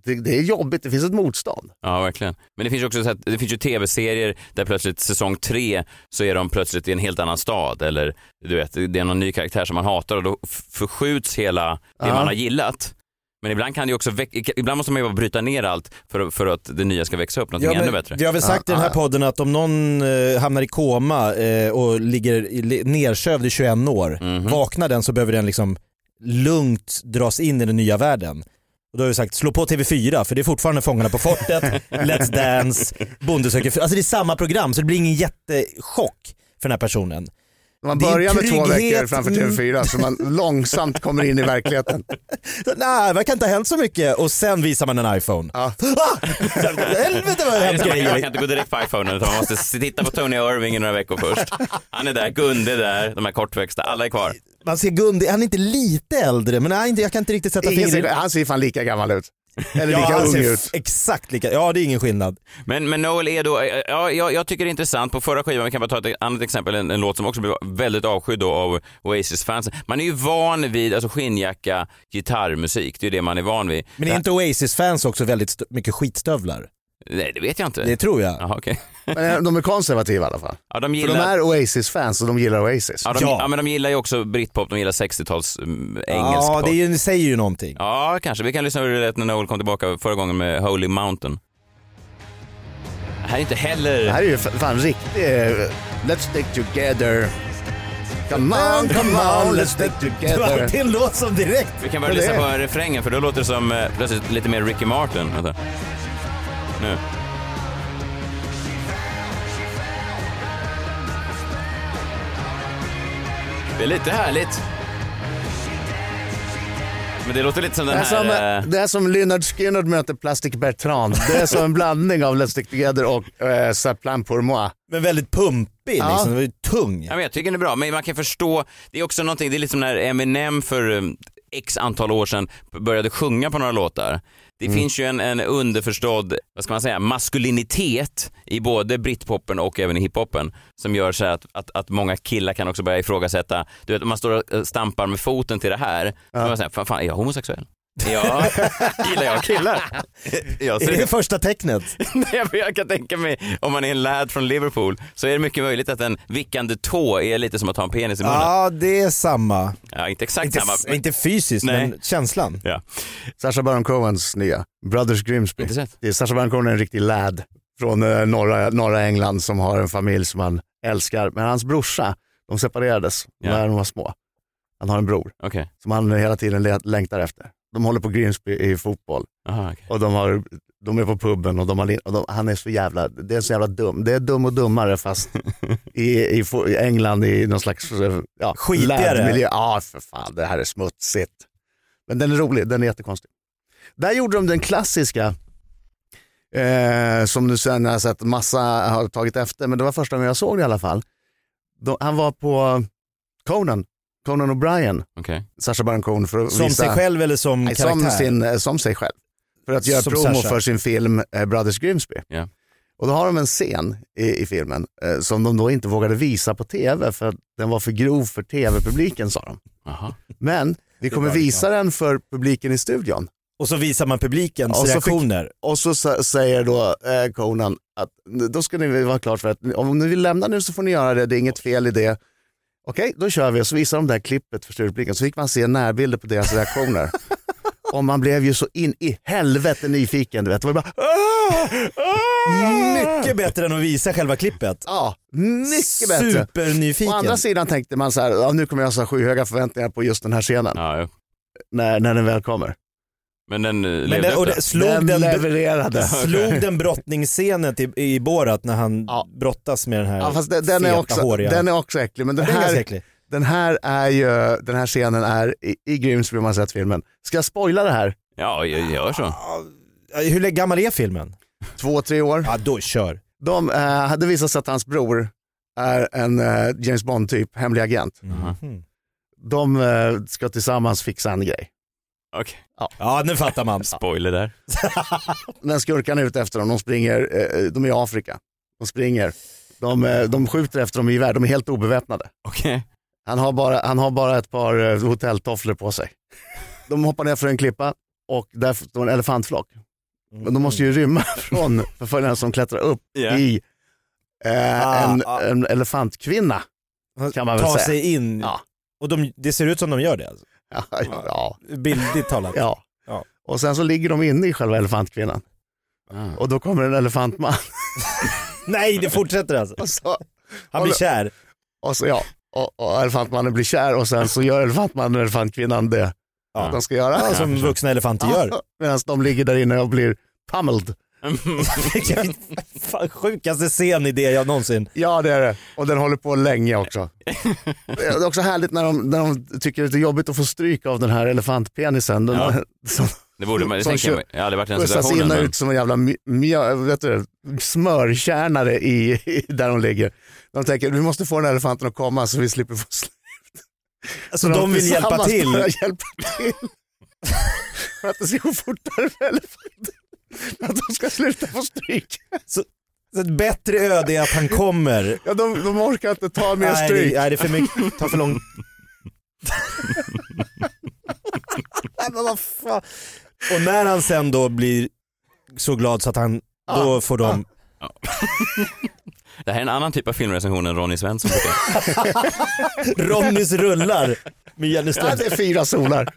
det, det är jobbigt, det finns ett motstånd. Ja, verkligen. Men det finns ju också så att, det finns ju tv-serier där plötsligt säsong tre så är de plötsligt i en helt annan stad eller du vet, det är någon ny karaktär som man hatar och då förskjuts hela det Ja. man har gillat. Men ibland kan det ju också, ibland måste man ju bara bryta ner allt för, för att det nya ska växa upp något Ja, ännu bättre. Vi har väl sagt Ja, i den här podden att om någon eh, hamnar i koma eh, och ligger i- li- nersövd i 21 år, Mhm. vaknar den så behöver den liksom lugnt dras in i den nya världen. Och då har vi sagt, slå på TV4 för det är fortfarande Fångarna på fortet, Let's Dance, Bonde söker. Alltså det är samma program så det blir ingen jättechock för den här personen. Man börjar med två veckor framför Mm. TV4 så man långsamt kommer in i verkligheten. Nej, det verkar inte ha hänt så mycket och sen visar man en iPhone. Ja. Ah! Helvete vad det hänt man, kan, man grejer. kan inte gå direkt på iPhone utan man måste titta på Tony Irving i några veckor först. Han är där, Gunde är där, de här kortväxta, alla är kvar. Man ser Gunde, han är inte lite äldre men nej, jag kan inte riktigt sätta fingret han ser fan lika gammal ut. Eller Ja, lika han ung ser ut. exakt lika, ja det är ingen skillnad. Men, men Noel är då, ja, jag, jag tycker det är intressant, på förra skivan, vi kan bara ta ett annat exempel, en, en låt som också blev väldigt avskydd då av Oasis-fansen. Man är ju van vid alltså skinnjacka, gitarrmusik, det är ju det man är van vid. Men är inte Oasis-fans också väldigt mycket skitstövlar? Nej, det vet jag inte. Det tror jag. Jaha, okej. Men eh, de är konservativa i alla fall. Ja, de För gillar... de är Oasis-fans och de gillar Oasis. Ja, de, Ja. ja. men de gillar ju också britpop, de gillar 60-tals mm, engelsk Ja, det, är ju, det säger ju någonting. Ja, kanske. Vi kan lyssna hur det lät när Noel kom tillbaka förra gången med Holy Mountain. Det här är inte heller... Det här är ju fan riktigt... eh, Let's stick together. Come on, come on, let's stick together. alltid en låt som direkt. Vi kan börja lyssna på refrängen för då låter det som eh, plötsligt lite mer Ricky Martin. Vänta. Nu. Det är lite härligt. Men det låter lite som Det den är, som, här... eh, eh, det är som Lynyrd Skynyrd möter Plastic Bertrand. Det är som en blandning av Let's stick together och eh, Ça plan pour moi. Men väldigt pumpig Ja. liksom, den var ju tung. Ja, men jag tycker den är bra, men man kan förstå, det är också någonting, det är lite som när Eminem för um, x antal år sedan började sjunga på några låtar. Det Mm. finns ju en, en underförstådd, vad ska man säga, maskulinitet i både britpopen och även i hiphopen som gör så att, att, att många killar kan också börja ifrågasätta, du vet om man står och eh, stampar med foten till det här, så man säger, fan, fan är jag homosexuell? Ja, gillar jag killar? Jag Är ser det första tecknet? Nej, men jag kan tänka mig, om man är en lad från Liverpool, så är det mycket möjligt att en vickande tå är lite som att ha en penis i munnen. Ja, Ja, det är samma. inte exakt Inte, samma. men- inte fysiskt, Nej. men känslan. Ja. Sacha Baron Cohens nya, Brothers Grimsby. Inte sett. Det är Sacha Baron Cohen är en riktig lad från eh, norra, norra England som har en familj som han älskar. Men hans brorsa, de separerades Ja. när de var små. Han har en bror Okej. som han hela tiden längtar efter. De håller på Grimsby i fotboll Aha, okej. och de, har, de är på puben och, de har, och de, han är så jävla, det är så jävla dum. Det är dum och dummare fast i, i, i England i någon slags eh, ja, Skitigare. Ja, för fan, det här är smutsigt. Men den är rolig, den är jättekonstig. Där gjorde de den klassiska, eh, som du sen har sett massa har tagit efter, men det var första gången jag såg det i alla fall. Då, han var på Conan, Conan O'Brien, Okej. Sacha Baron Cohen för att Som visa, sig själv eller som Nej, karaktär? som, sin, eh, som sig själv. För att göra Som promo Sacha. för sin film eh, Brothers Grimsby. Ja. Och då har de en scen i, i filmen eh, som de då inte vågade visa på tv för att den var för grov för tv-publiken sa de. Aha. Men vi kommer visa den för publiken i studion. Och så visar man publikens Och så fick- reaktioner. Och så säger då eh, Conan att då ska ni vara klart för att om ni vill lämna nu så får ni göra det, det är inget fel i det. Okej, då kör vi och så visar de det här klippet för publiken så fick man se närbilder på deras reaktioner. och man blev ju så in i helvete nyfiken. Du vet. Det var bara, "Ah! Ah!" Mycket bättre än att visa själva klippet. Ja, mycket bättre. Supernyfiken. Å andra sidan tänkte man så här, ja, nu kommer jag ha skyhöga förväntningar på just den här scenen Ja, ja. när, när den väl kommer. Men den eh, Men levde den, och det, slog, den den, levererade. slog den brottningsscenen till, i Borat när han Ja. brottas med den här Ja, fast den, den, är feta, också, håriga... den är också äcklig, men den Den är här, äcklig. den här är ju, den här scenen är i, i Grimsby om man sett filmen. Ska jag spoila det här? Ja, jag gör så. Ja, Hur gammal är filmen? Två, tre år. Ja, då kör. De eh, hade visat sig att hans bror är en eh, James Bond-typ, hemlig agent. Mhm. De eh, ska tillsammans fixa en grej. Okej. Ja, nu fattar man. Spoiler där. Men skurkarna är ute efter dem, de springer, eh, de är i Afrika. De springer, de, eh, de skjuter efter dem i gevär, de är helt obeväpnade. Okej. Han har bara, han har bara ett par eh, hotelltofflor på sig. De hoppar ner för en klippa och där står en elefantflock. Men de måste ju rymma från förföljarna som klättrar upp Ja. i eh, Ah, en, ah. en elefantkvinna. Kan man väl Ta säga. sig in. Ja. Och de, det ser ut som de gör det. Alltså. Ja, ja, Bildligt talat. ja. Ja. Och sen så ligger de inne i själva elefantkvinnan. Ah. Och då kommer en elefantman. Nej, det fortsätter alltså. Så, Han blir kär. och så, ja, och, och elefantmannen blir kär och sen så gör elefantmannen och elefantkvinnan det Ja. de ska göra. Ja, som vuxna elefanter gör. Medan de ligger där inne och blir pummeled Fan, sjukaste scenidé jag någonsin. Ja det är det. Och den håller på länge också. Det är också härligt när de, när de tycker det är jobbigt att få stryk av den här elefantpenisen. Den, Ja. som Det borde man, det Som tänker jag, mig. jag har aldrig varit i den in situationen. och Men... ut som en jävla mj- mjö, vet du, smörkärnare i, i, där de ligger. De tänker vi måste få den här elefanten att komma så vi slipper få slut. Alltså de vill hjälpa tillsammans till. börjar hjälpa till. För att det ska gå fortare för elefanten. Att de ska sluta få stryk. Så ett bättre öde är att han kommer. Ja, de, de orkar inte ta mer Nej, stryk. det, nej, det är för mycket, tar för lång... Nej, men vad fan. Och när han sen då blir så glad så att han, då får de... Det här är en annan typ av filmrecension än Ronny Svensson brukar. Ronnys rullar med Jenny Ja, Ström. det är fyra solar.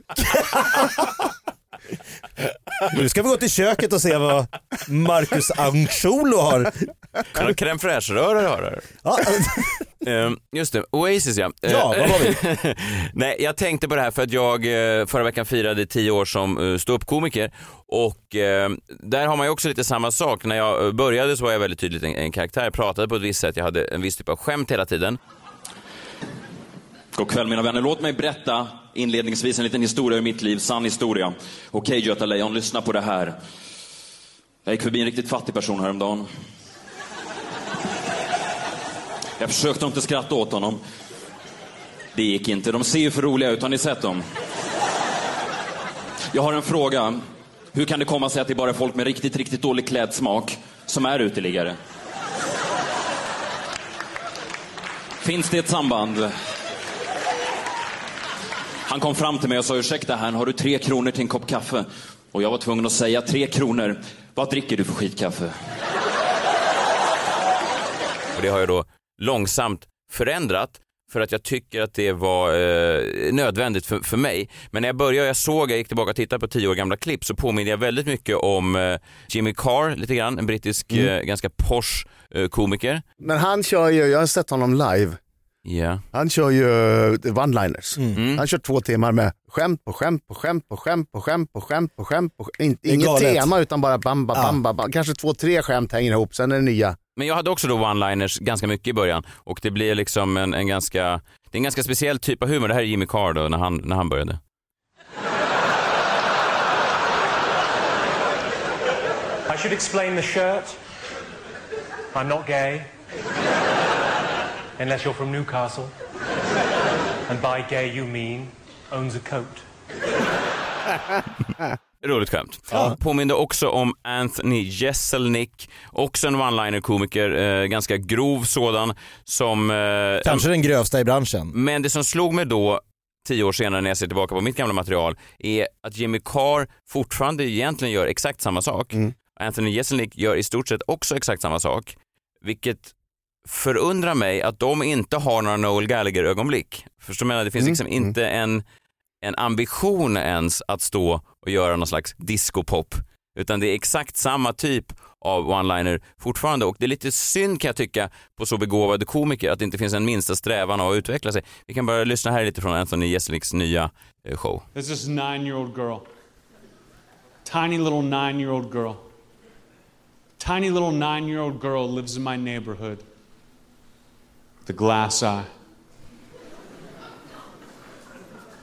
Nu ska vi gå till köket och se vad Marcus Ancholo har. Kan du crème fraîche-röra har du? Ja, Ehm, Just det, Oasis ja. Ja, vad var vi? Nej, jag tänkte på det här för att jag eh, förra veckan firade tio år som eh, ståuppkomiker och eh, där har man ju också lite samma sak. När jag eh, började så var jag väldigt tydligt en, en karaktär, jag pratade på ett visst sätt, jag hade en viss typ av skämt hela tiden. God kväll mina vänner. Låt mig berätta inledningsvis en liten historia ur mitt liv, sann historia. Okej Göta Lejon, lyssna på det här. Jag gick förbi en riktigt fattig person häromdagen. Jag försökte inte skratta åt honom. Det gick inte. De ser ju för roliga ut. Har ni sett dem? Jag har en fråga. Hur kan det komma sig att det bara är folk med riktigt, riktigt dålig klädsmak som är uteliggare? Finns det ett samband? Han kom fram till mig och sa ursäkta herrn, har du tre kronor till en kopp kaffe? Och jag var tvungen att säga tre kronor. Vad dricker du för skitkaffe? Och det har jag då långsamt förändrat för att jag tycker att det var eh, nödvändigt för, för mig. Men när jag började, jag såg, jag gick tillbaka och tittade på tio år gamla klipp så påminner jag väldigt mycket om eh, Jimmy Carr lite grann, en brittisk Mm. eh, ganska posh eh, komiker. Men han kör ju, jag har sett honom live. Ja. Han kör ju eh, one-liners. Mm. Han kör två timmar med skämt på skämt på skämt på skämt på skämt på skämt på skämt på skämt. Inget galet. tema utan bara bamba, Ja. bamba, bamba. Kanske två, tre skämt hänger ihop, sen är det nya. Men jag hade också då one-liners ganska mycket i början och det blir liksom en, en ganska, det är en ganska speciell typ av humor. Det här är Jimmy Carr då, när han, när han började. I should explain the shirt. I'm not gay. Unless you're from Newcastle. And by gay you mean owns a coat. Roligt skämt. Påminner också om Anthony Jeselnik, också en one-liner-komiker, eh, ganska grov sådan, som... Eh, kanske den grövsta i branschen. Men det som slog mig då, tio år senare när jag ser tillbaka på mitt gamla material, är att Jimmy Carr fortfarande egentligen gör exakt samma sak. Anthony Jeselnik gör i stort sett också exakt samma sak, vilket förundrar mig att de inte har några Noel Gallagher-ögonblick. Förstår du menar? Det finns liksom inte en, en ambition ens att stå och göra någon slags discopop, utan det är exakt samma typ av one-liner fortfarande och det är lite synd kan jag tycka på så begåvade komiker att det inte finns en minsta strävan av att utveckla sig. Vi kan bara lyssna här lite från Anthony Jeseliks nya eh, show. There's this nine year old girl. Tiny little nine year old girl. Tiny little nine year old girl lives in my neighborhood. The glass eye.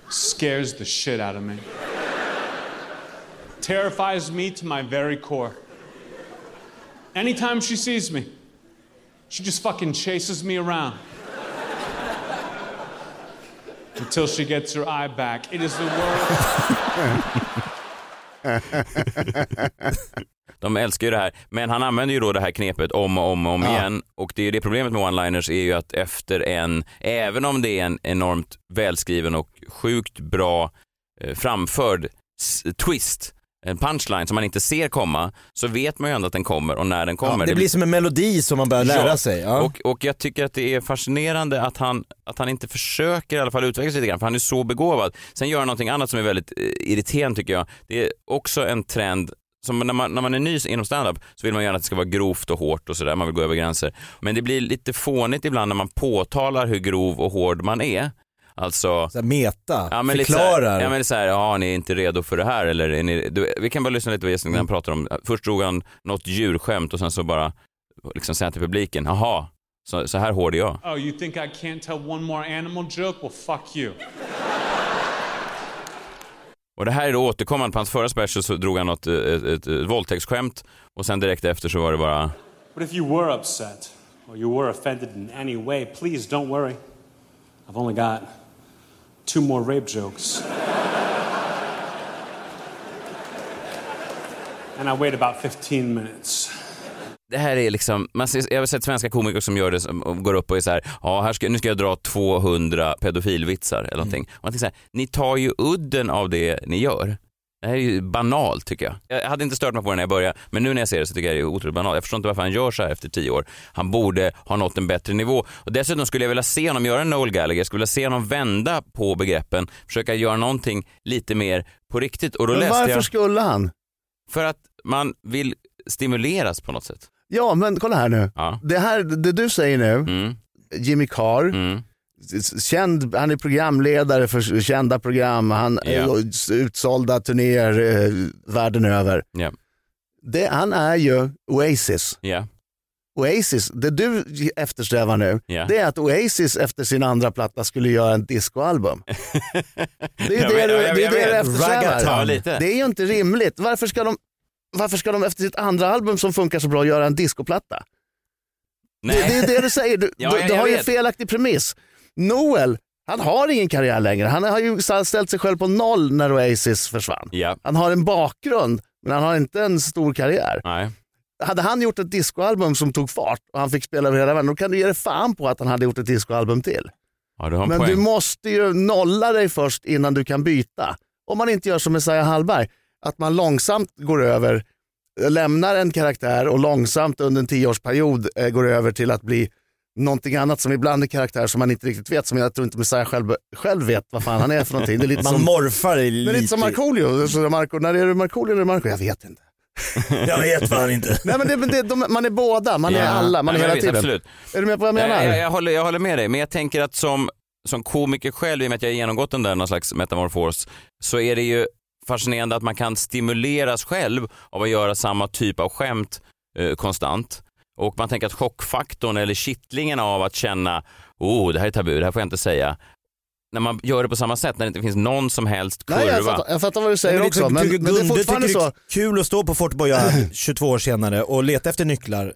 Scares the shit out of me. Terrifies me to my very core. Anytime she sees me, she just fucking chases me around. Until she gets her eye back. It is the worst. De älskar ju det här, men han använder ju då det här knepet om och om och om Ja. igen. Och det är ju det problemet med one-liners är ju att efter en, även om det är en enormt välskriven och sjukt bra eh, framförd twist, en punchline som man inte ser komma, så vet man ju ändå att den kommer och när den kommer. Ja, det blir som en melodi som man börjar lära sig. Ja. Och, och jag tycker att det är fascinerande att han, att han inte försöker i alla fall utveckla sig lite grann, för han är så begåvad. Sen gör han någonting annat som är väldigt eh, irriterande tycker jag. Det är också en trend som när man, när man är ny inom standup så vill man gärna att det ska vara grovt och hårt och sådär, man vill gå över gränser. Men det blir lite fånigt ibland när man påtalar hur grov och hård man är. Så Alltså här meta, Ja men lite så förklarar. här, ja, men så här, ja ni är inte redo för det här eller är ni, du, vi kan bara lyssna lite på Gästen när han pratar om, först drog han något djurskämt och sen så bara liksom säger han till publiken, jaha, så, så här hård är jag. Oh, you think I can't tell one more animal joke? Well, fuck you. Och det här är då återkommande, på hans förra special så drog han något, eh, ett, ett, ett våldtäktsskämt och sen direkt efter så var det bara, But if you were upset or you were offended in any way, please don't worry. I've only got two more rape jokes. and I wait about 15 minutes. det här är liksom, man ser, jag har sett svenska komiker som gör det, som går upp och är så här, ja här ska, nu ska jag dra 200 pedofilvitsar eller någonting. Och man tänker så här, ni tar ju udden av det ni gör. Det här är ju banalt tycker jag. Jag hade inte stört mig på det när jag började, men nu när jag ser det så tycker jag det är otroligt banalt. Jag förstår inte varför han gör så här efter tio år. Han borde ha nått en bättre nivå. Och dessutom skulle jag vilja se honom göra en Noel Gallagher, jag skulle vilja se honom vända på begreppen, försöka göra någonting lite mer på riktigt. Och då Men läste varför jag, skulle han? för att man vill stimuleras på något sätt. Ja, men kolla här nu. Ja. Det, här, det du säger nu, Mm. Jimmy Carr, Mm. Känd, han är programledare för kända program, han är utsålda turnéer eh, världen över. Ja. Det, han är ju Oasis. Ja. Oasis, det du eftersträvar nu, Ja. det är att Oasis efter sin andra platta skulle göra en discoalbum. Det är det, vet, du, det, är det du eftersträvar. Det är ju inte rimligt. Varför ska, de, varför ska de efter sitt andra album som funkar så bra göra en discoplatta? Det, det är det du säger. Du, Ja, du, du har ju en felaktig premiss. Noel, han har ingen karriär längre. Han har ju ställt sig själv på noll när Oasis försvann. Ja. Han har en bakgrund, men han har inte en stor karriär. Nej. Hade han gjort ett discoalbum som tog fart och han fick spela över hela världen, då kan du ge dig fan på att han hade gjort ett discoalbum till. Ja, du Men poäng. du måste ju nolla dig först innan du kan byta. Om man inte gör som Messiah Hallberg, att man långsamt går över, lämnar en karaktär och långsamt under en tioårsperiod eh, går över till att bli någonting annat som ibland är karaktär som man inte riktigt vet, som jag tror inte Messiah själv, själv vet vad fan han är för någonting. Det är lite Man som, morfar i det är lite som Markoolio. Så Marco, när är du Markoolio eller Marco? Jag vet inte. Jag vet fan inte. Nej, men det, det, de, man är båda, man är Ja. alla, man är Nej, hela men visst, tiden. Absolut. Är du med på vad jag menar? Jag, jag, jag, håller, jag håller med dig, men jag tänker att som, som komiker själv, i och med att jag har genomgått den där någon slags metamorfos, så är det ju fascinerande att man kan stimuleras själv av att göra samma typ av skämt eh, konstant. Och man tänker att chockfaktorn eller kittlingen av att känna, oh det här är tabu, det här får jag inte säga. När man gör det på samma sätt, när det inte finns någon som helst kurva. Nej, jag, fattar, jag fattar vad du säger Men också, men, men det är fortfarande så. det är kul att stå på Fort Boyard 22 år senare och leta efter nycklar.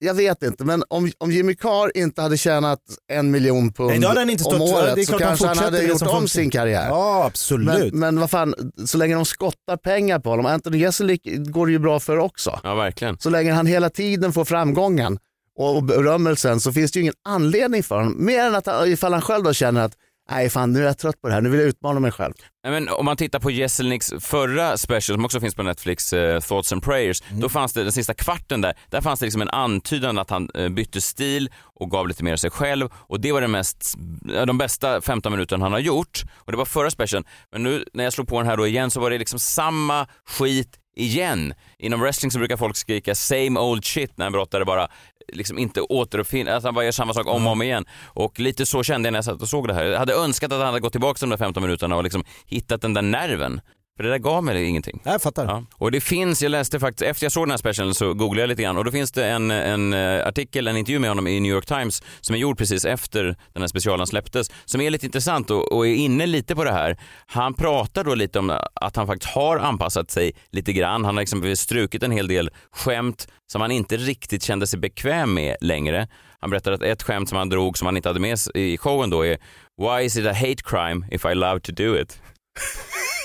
Jag vet inte, men om, om Jimmy Carr inte hade tjänat en miljon pund Nej, om året så kanske han hade gjort om funkar. sin karriär. Ja, absolut. Men, men vad fan, så länge de skottar pengar på honom, Anthony Jeselnik går det ju bra för också. Ja, verkligen. Så länge han hela tiden får framgången och berömmelsen så finns det ju ingen anledning för honom. Mer än att han, ifall han själv då känner att nej fan nu är jag trött på det här, nu vill jag utmana mig själv. Men om man tittar på Jesselniks förra special som också finns på Netflix, eh, Thoughts and Prayers, då fanns det den sista kvarten där, där fanns det liksom en antydan att han eh, bytte stil och gav lite mer av sig själv och det var det mest, ja, de bästa 15 minuterna han har gjort och det var förra specialen. Men nu när jag slog på den här då igen så var det liksom samma skit igen. Inom wrestling så brukar folk skrika same old shit när en brottare bara liksom inte återuppfinner, att han bara gör samma sak om och om igen. Och lite så kände jag när jag satt och såg det här. Jag hade önskat att han hade gått tillbaka de där 15 minuterna och liksom hittat den där nerven. För det där gav mig ingenting. Jag fattar. Ja. Och det finns, jag läste faktiskt, efter jag såg den här specialen så googlade jag lite grann och då finns det en, en eh, artikel, en intervju med honom i New York Times som är gjord precis efter den här specialen släpptes, som är lite intressant och, och är inne lite på det här. Han pratar då lite om att han faktiskt har anpassat sig lite grann. Han har exempelvis strukit en hel del skämt som han inte riktigt kände sig bekväm med längre. Han berättade att ett skämt som han drog som han inte hade med i showen då är Why is it a hate crime if I love to do it?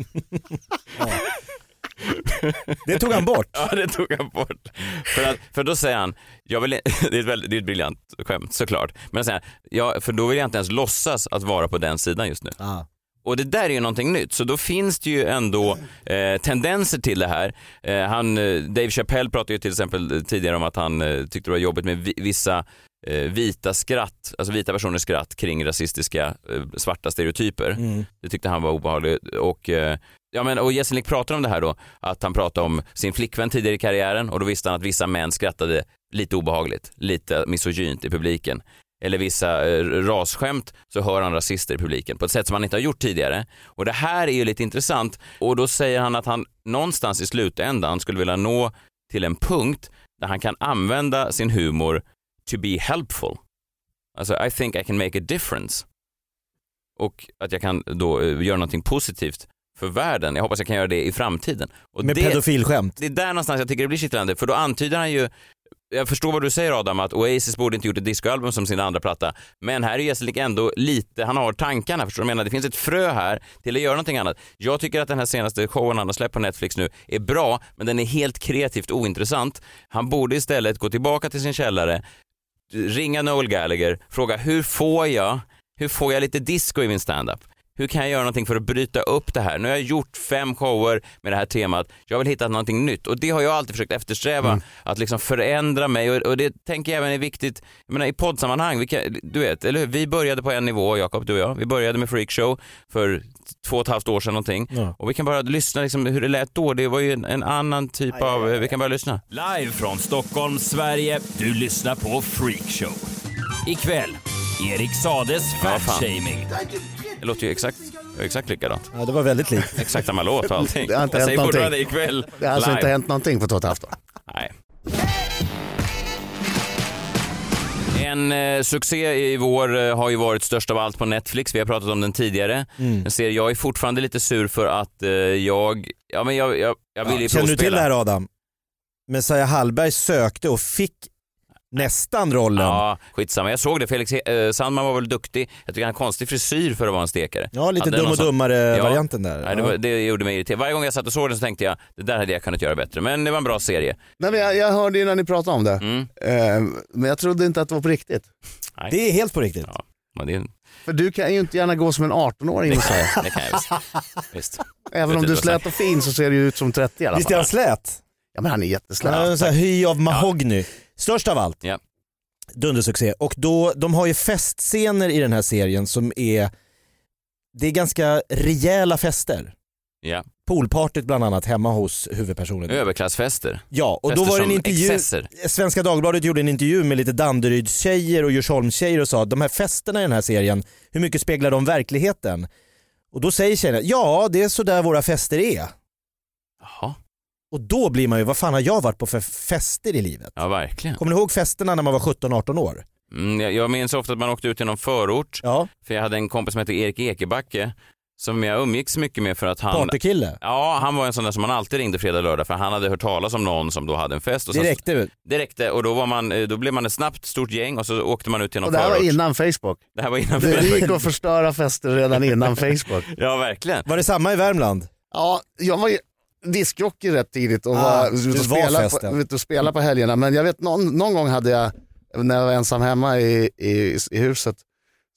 Det tog han bort. Ja, det tog han bort. För, att, för då säger han, jag vill, det, är ett väldigt, det är ett briljant skämt såklart, men säger han, ja, för då vill jag inte ens låtsas att vara på den sidan just nu. Ah. Och det där är ju någonting nytt, så då finns det ju ändå eh, tendenser till det här. Eh, han, eh, Dave Chappelle pratade ju till exempel eh, tidigare om att han eh, tyckte det var jobbigt med vi, vissa vita skratt, alltså vita personers skratt kring rasistiska eh, svarta stereotyper. Mm. Det tyckte han var obehagligt och eh, Ja men och Jeselnik pratar om det här då, att han pratade om sin flickvän tidigare i karriären och då visste han att vissa män skrattade lite obehagligt, lite misogynt i publiken. eller vissa eh, rasskämt så hör han rasister i publiken på ett sätt som han inte har gjort tidigare. Och det här är ju lite intressant och då säger han att han någonstans i slutändan skulle vilja nå till en punkt där han kan använda sin humor to be helpful. Alltså, I think I can make a difference. Och att jag kan då eh, göra någonting positivt för världen. Jag hoppas jag kan göra det i framtiden. Och Med det, pedofilskämt. det är där någonstans jag tycker det blir kittlande, för då antyder han ju jag förstår vad du säger Adam, att Oasis borde inte gjort ett discoalbum som sin andra platta. Men här är Jessilik ändå lite, han har tankarna, förstår du vad jag menar? Det finns ett frö här till att göra någonting annat. Jag tycker att den här senaste showen han har släppt på Netflix nu är bra, men den är helt kreativt ointressant. Han borde istället gå tillbaka till sin källare, ringa Noel Gallagher, fråga hur får jag, hur får jag lite disco i min standup? Hur kan jag göra någonting för att bryta upp det här? Nu har jag gjort fem shower med det här temat. Jag vill hitta någonting nytt och det har jag alltid försökt eftersträva. Att liksom förändra mig och, och det tänker jag även är viktigt jag menar, i poddsammanhang. Vi kan, du vet, eller hur? Vi började på en nivå, Jakob, du och jag. Vi började med Freakshow för två och ett halvt år sedan någonting. Ja. Och vi kan bara lyssna liksom, hur det lät då. Det var ju en, en annan typ av, vi kan bara lyssna. Live från Stockholm, Sverige. Du lyssnar på Freakshow. Ikväll, Erik Sades Ja, fatshaming. Det låter ju exakt, exakt likadant. Ja, det var väldigt likt. Exakt samma låt och allting. Det har inte jag hänt säger någonting. ikväll Det har alltså live. inte hänt någonting på två och ett halvt år. Nej. En eh, succé i vår eh, har ju varit störst av allt på Netflix. Vi har pratat om den tidigare. Mm. Jag, ser, jag är fortfarande lite sur för att eh, jag, ja men jag, jag, jag vill ju Känner du till provspela. det här Adam? Messiah Hallberg sökte och fick nästan rollen. Ja, skitsamma. Jag såg det. Felix eh, Sandman var väl duktig. Jag tycker han har konstig frisyr för att vara en stekare. Ja, lite Hade dum och sån- dummare-varianten där. Nej, det, Ja. var, det gjorde mig irriterad. Varje gång jag satt och såg den så tänkte jag, det där hade jag kunnat göra bättre. Men det var en bra serie. Nej, men jag, jag hörde ju när ni pratade om det, Mm. eh, men jag trodde inte att det var på riktigt. Nej. Det är helt på riktigt. Ja, men det, För du kan ju inte gärna gå som en 18-åring och säga. det kan jag visst. visst. Även om du är slät och fin så ser du ut som 30 i alla Visst är fall. han slät? Ja men han är jätteslät. Han har en sån här hy av mahogny. Störst av allt. Ja. Dundersuccé. Och då, de har ju festscener i den här serien som är, det är ganska rejäla fester. Ja. Poolpartyt bland annat hemma hos huvudpersonen. Överklassfester. Ja, och Fester då var det en intervju, excesser. Svenska Dagbladet gjorde en intervju med lite Danderydstjejer och Djursholmstjejer och sa att de här festerna i den här serien, hur mycket speglar de verkligheten? Och då säger tjejerna, ja det är så där våra fester är. Jaha. Och då blir man ju, vad fan har jag varit på för fester i livet? Ja, verkligen. Kommer ni ihåg festerna när man var 17-18 år? Mm, jag, jag minns ofta att man åkte ut till någon förort. Ja. För jag hade en kompis som hette Erik Ekebacke som jag umgicks mycket med för att han... Partykille? Ja, han var en sån där som man alltid ringde fredag, lördag för han hade hört talas om någon som då hade en fest. Och Det sen- räckte väl? Det räckte och då, var man, eh, då blev man ett snabbt stort gäng och så åkte man ut till någon Och det här var förort. innan Facebook. Det här var innan Det gick Facebook. att förstöra fester redan innan Facebook. Ja, verkligen. Var det samma i Värmland? Ja, jag var ju diskjockey rätt tidigt och Ah, var, ute och var spelade festen. på, ute och spelade på helgerna. Men jag vet någon, någon gång hade jag, när jag var ensam hemma i, i, i huset,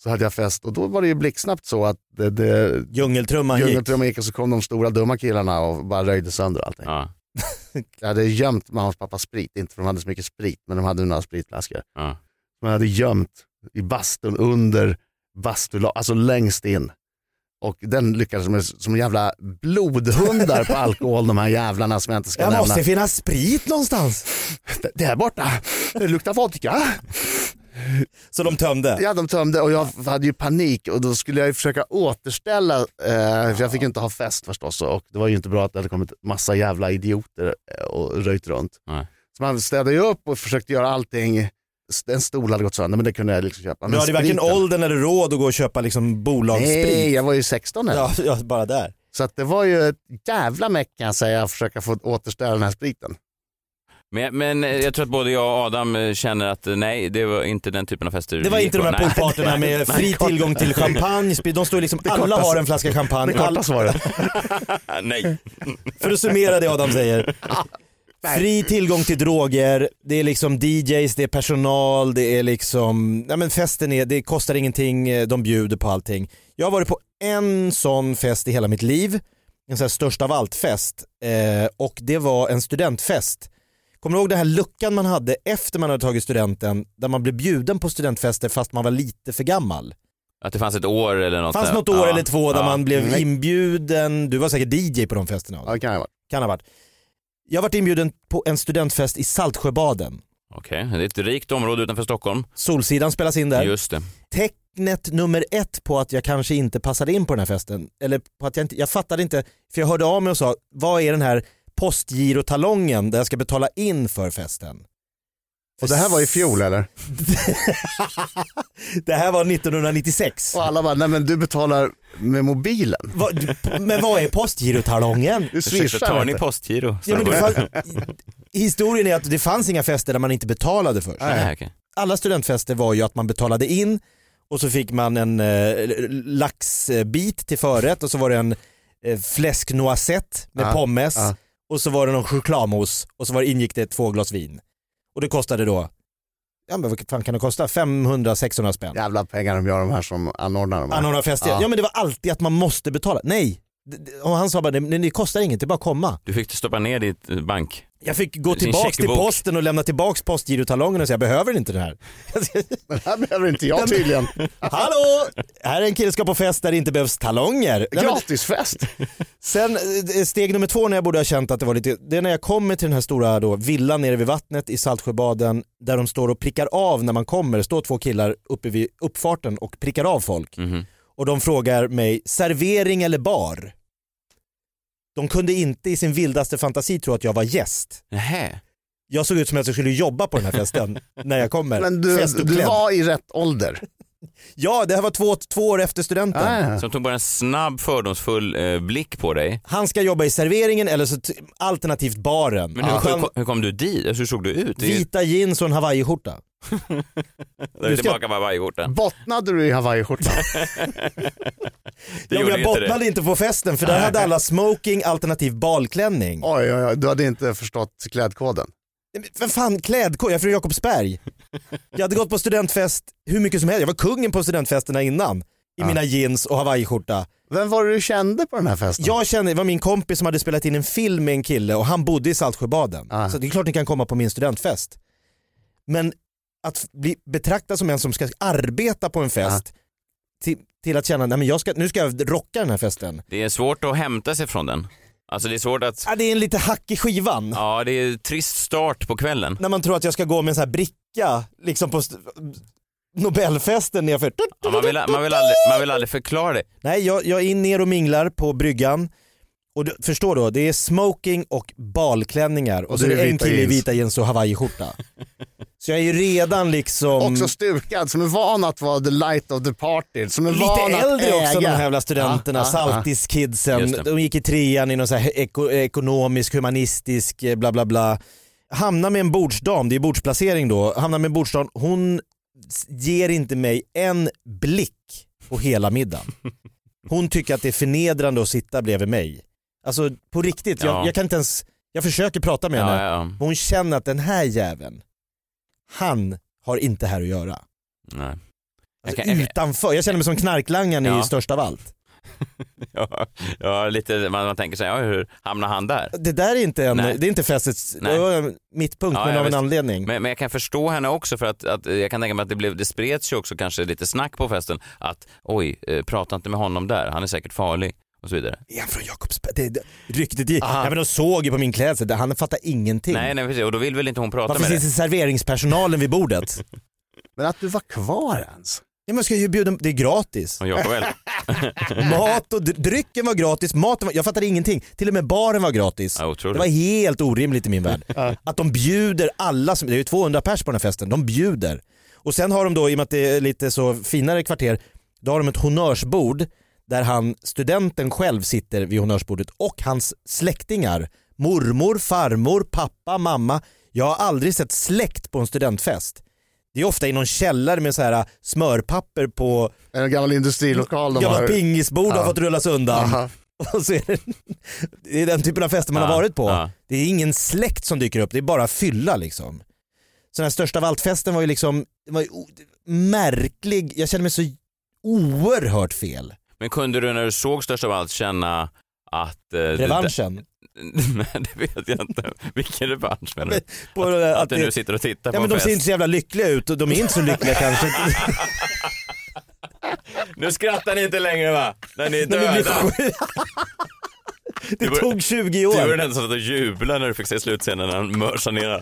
så hade jag fest och då var det ju blixtsnabbt så att det, det, Djungeltrumman gick. djungeltrumman gick och så kom de stora dumma killarna och bara röjde sönder allting. Ja. Jag hade gömt mammas pappas sprit, inte för de hade så mycket sprit, men de hade några spritflaskor. Ja. Man hade gömt i bastun under bastula, alltså längst in. Och den lyckades med som jävla blodhundar på alkohol de här jävlarna som jag inte ska Det nämna. måste finnas sprit någonstans. Det- Där borta, det luktar vodka. Så de tömde? Ja de tömde och jag hade ju panik och då skulle jag ju försöka återställa, eh, för jag fick ju inte ha fest förstås och det var ju inte bra att det hade kommit massa jävla idioter eh, och röjt runt. Nej. Så man städade ju upp och försökte göra allting. En stol hade gått sönder men det kunde jag liksom köpa. Du Men hade varken spriten- åldern eller råd att gå och köpa liksom bolagssprit? Nej, jag var ju 16 eller? Ja, ja, bara där. Så att det var ju ett jävla meck kan jag säga att försöka få återställa den här spriten. Men, men eh, jag tror att både jag och Adam eh, känner att eh, nej, det var inte den typen av fester Det var inte de här Nej. poolpartyna med fri tillgång till champagne, de står liksom, alla har en flaska champagne. Det korta svaret. nej. för att summera det Adam säger. Fri tillgång till droger, det är liksom DJs, det är personal, det är liksom, nej men festen är, det kostar ingenting, eh, de bjuder på allting. Jag har varit på en sån fest i hela mitt liv, en sån här störst av allt-fest eh, och det var en studentfest. Kommer du ihåg den här luckan man hade efter man hade tagit studenten där man blev bjuden på studentfester fast man var lite för gammal? Att det fanns ett år eller något. fanns där. något år Ja, eller två där ja. man blev Nej. inbjuden, du var säkert DJ på de festerna? Ja, det kan jag vara. Kan ha varit. Jag varit inbjuden på en studentfest i Saltsjöbaden. Okej, det är ett rikt område utanför Stockholm. Solsidan spelas in där. Just det. Tecknet nummer ett på att jag kanske inte passade in på den här festen, eller på att jag inte, jag fattade inte, för jag hörde av mig och sa, vad är den här postgirotalongen där jag ska betala in för festen? Och det här var i fjol eller? Det här var 1996. Och alla bara, nej men du betalar med mobilen. Vad- men vad är postgirotalongen? Du swishar tar ni du. postgiro? Ja, men det fann, historien är att det fanns inga fester där man inte betalade först. Nej. Alla studentfester var ju att man betalade in och så fick man en eh, laxbit till förrätt och så var det en eh, fläsk noisette med Ja, pommes ja. och så var det någon chokladmousse och så var, ingick det två glas vin. Och det kostade då, ja men vad fan kan det kosta? 500-600 spänn. Jävla pengar de gör de här som anordnar de här. Anordna fester. Ja. Ja. men det var alltid att man måste betala. Nej, och han sa bara det, det kostar inget, det är bara att komma. Du fick stoppa ner ditt eh, bank. Jag fick gå Din tillbaks till posten och lämna tillbaks postgirotalongen och säga jag behöver inte den här. Men här behöver inte jag tydligen. Hallå! Här är en kille som ska på fest där det inte behövs talonger. Gratisfest. Sen eh, steg nummer två när jag borde ha känt att det var lite, det är när jag kommer till den här stora då, villan nere vid vattnet i Saltsjöbaden där de står och prickar av när man kommer. Det står två killar uppe vid uppfarten och prickar av folk. Mhm. Och de frågar mig, servering eller bar? De kunde inte i sin vildaste fantasi tro att jag var gäst. Nähä. Jag såg ut som att jag skulle jobba på den här festen när jag kommer. Men du, du var i rätt ålder. Ja, det här var två, två år efter studenten. Ah, ja. Som tog bara en snabb fördomsfull eh, blick på dig. Han ska jobba i serveringen eller så alternativt baren. Men hur, hur, kom- hur kom du dit? Alltså, hur såg du ut? Det är ju- Vita jeans och en hawaiiskjorta. Där är tillbaka på Hawaii-skjortan. Bottnade du i hawaiiskjortan? Det gjorde jag ju inte bottnade det. inte på festen för där hade alla smoking alternativ balklänning. Oj, oj, oj, du hade inte förstått klädkoden. Vem fan klädkod? Jag är från Jakobsberg. Jag hade gått på studentfest hur mycket som helst. Jag var kungen på studentfesterna innan. I mina jeans och hawaiiskjorta. Vem var det du kände på den här festen? Jag kände, det var min kompis som hade spelat in en film med en kille och han bodde i Saltsjöbaden. Ah. Så det är klart ni kan komma på min studentfest. Men att bli betraktad som en som ska arbeta på en fest till, till att känna, nej men jag ska, nu ska jag rocka den här festen. Det är svårt att hämta sig från den. Alltså det är svårt att... Ja, det är en lite hack i skivan. Ja, det är trist start på kvällen. När man tror att jag ska gå med en sån här bricka liksom på st- Nobelfesten nerför. Ja, man, vill, man, vill aldrig, man vill aldrig förklara det. Nej, jag, jag är ner och minglar på bryggan. Och du, förstår då, det är smoking och balklänningar och, Och så är det en kille i vita jeans och hawaiiskjorta. så jag är ju redan liksom Också stukad, som är van att vara the light of the party. Som är lite van att äldre också de äga. här jävla studenterna, Ja, ja, ja. saltiskidsen. De gick i trean i någon så eko, ekonomisk, humanistisk, eh, bla bla bla. Hamnar med en bordsdam, det är bordsplacering då, hamnar med en bordsdam, hon ger inte mig en blick på hela middagen. Hon tycker att det är förnedrande att sitta bredvid mig. Alltså på riktigt, jag, Ja. jag kan inte ens, jag försöker prata med henne, Ja, ja, hon känner att den här jäveln, han har inte här att göra. Nej. Alltså, Jag kan- jag kan- utanför, jag känner mig som knarklangaren Ja. i störst av allt. Ja, ja lite, man, man tänker sig, ja, hur hamnar han där? Det där är inte, en, Nej. det är inte festets, Nej. det var en mittpunkt Ja, men av en visst. anledning. Men, men jag kan förstå henne också för att, att jag kan tänka mig att det, blev, det spreds ju också kanske lite snack på festen att oj, eh, prata inte med honom där, han är säkert farlig och så vidare. Är han från Jakobsberg? Det, det, ryktet i, ja, men de såg ju på min klädsel, han fattar ingenting. Nej, nej precis, och då vill väl inte hon prata Varför med dig? finns det serveringspersonalen vid bordet? Men att du var kvar ens. Ja, man ska ju bjuda, det är gratis. Och Jakob väl? Mat och dr- drycken var gratis, maten var, jag fattade ingenting. Till och med baren var gratis. Ja, Det var helt orimligt i min värld. Att de bjuder alla, som, det är ju 200 pers på den här festen, de bjuder. Och sen har de då, i och med att det är lite så finare kvarter, då har de ett honnörsbord där han, studenten själv sitter vid honnörsbordet och hans släktingar, mormor, farmor, pappa, mamma. Jag har aldrig sett släkt på en studentfest. Det är ofta i någon källare med så här smörpapper på En gammal industrilokal. de gamla har- pingisbord har Ja. fått rullas undan. Aha. Och så är det, det är den typen av fester man Ja, har varit på. ja. Det är ingen släkt som dyker upp, det är bara fylla liksom. Så den här största av allt-festen var ju liksom, var ju märklig, jag kände mig så oerhört fel. Men kunde du när du såg Störst av allt känna att... Eh, det- Revanschen. Nej, det vet jag inte. Vilken revansch menar du? På, Att, att att du det- nu sitter och tittar Ja på men en de ser inte fest? så jävla lyckliga ut och de är inte så lyckliga kanske. Nu skrattar ni inte längre va? När ni är döda. Det var- tog 20 Du var år. den enda som satt och jublade när du fick se slutscenen när han mörsar ner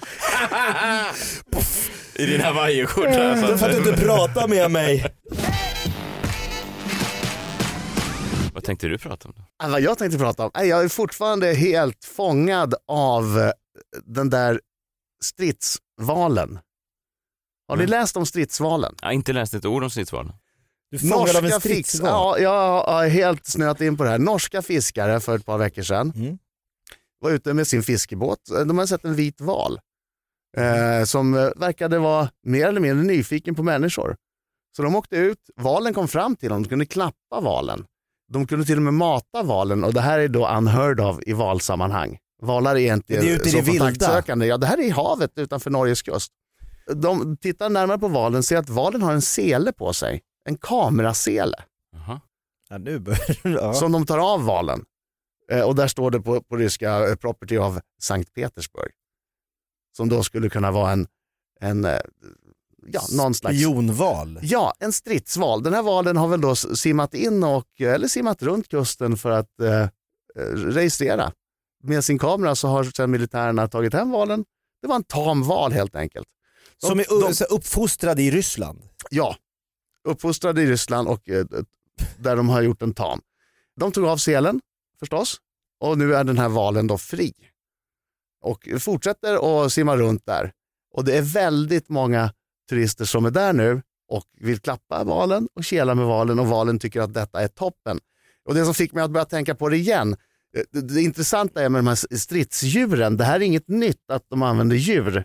I din hawaiiskjorta. Du inte pratar med mig. Vad tänkte du prata om? Då? Ah, Vad jag tänkte prata om? Nej, Jag är fortfarande helt fångad av eh, den där stridsvalen. Har ni Mm. läst om stridsvalen? Jag har inte läst ett ord om stridsvalen. Du fångad av en stridsval. Ja, jag har helt snöat in på det här. Norska fiskare för ett par veckor sedan Mm. var ute med sin fiskebåt. De hade sett en vit val eh, som eh, verkade vara mer eller mindre nyfiken på människor. Så de åkte ut, valen kom fram till dem, de kunde klappa valen. De kunde till och med mata valen och det här är då unheard of i valsammanhang. Valar är egentligen Det är ute i det vilda. kontaktsökande. Ja, det här är i havet utanför Norges kust. De tittar närmare på valen ser att valen har en sele på sig. En kamerasele Jaha. Ja, nu börjar ja. som de tar av valen. Eh, och där står det på, på ryska eh, property of Sankt Petersburg. Som då skulle kunna vara en, en eh, ja, någon slags... Spionval. Ja, en stridsval. Den här valen har väl då simmat in och, eller simmat runt kusten för att eh, eh, registrera. Med sin kamera så har sedan militärerna tagit hem valen. Det var en tam val helt enkelt. De- Som är de- så här uppfostrad i Ryssland. Ja, uppfostrade i Ryssland och eh, där de har gjort en tam. De tog av selen förstås och nu är den här valen då fri. Och fortsätter att simma runt där. Och det är väldigt många turister som är där nu och vill klappa valen och kela med valen och valen tycker att detta är toppen. Och det som fick mig att börja tänka på det igen, eh, det, det intressanta är med de här stridsdjuren, det här är inget nytt att de använder djur.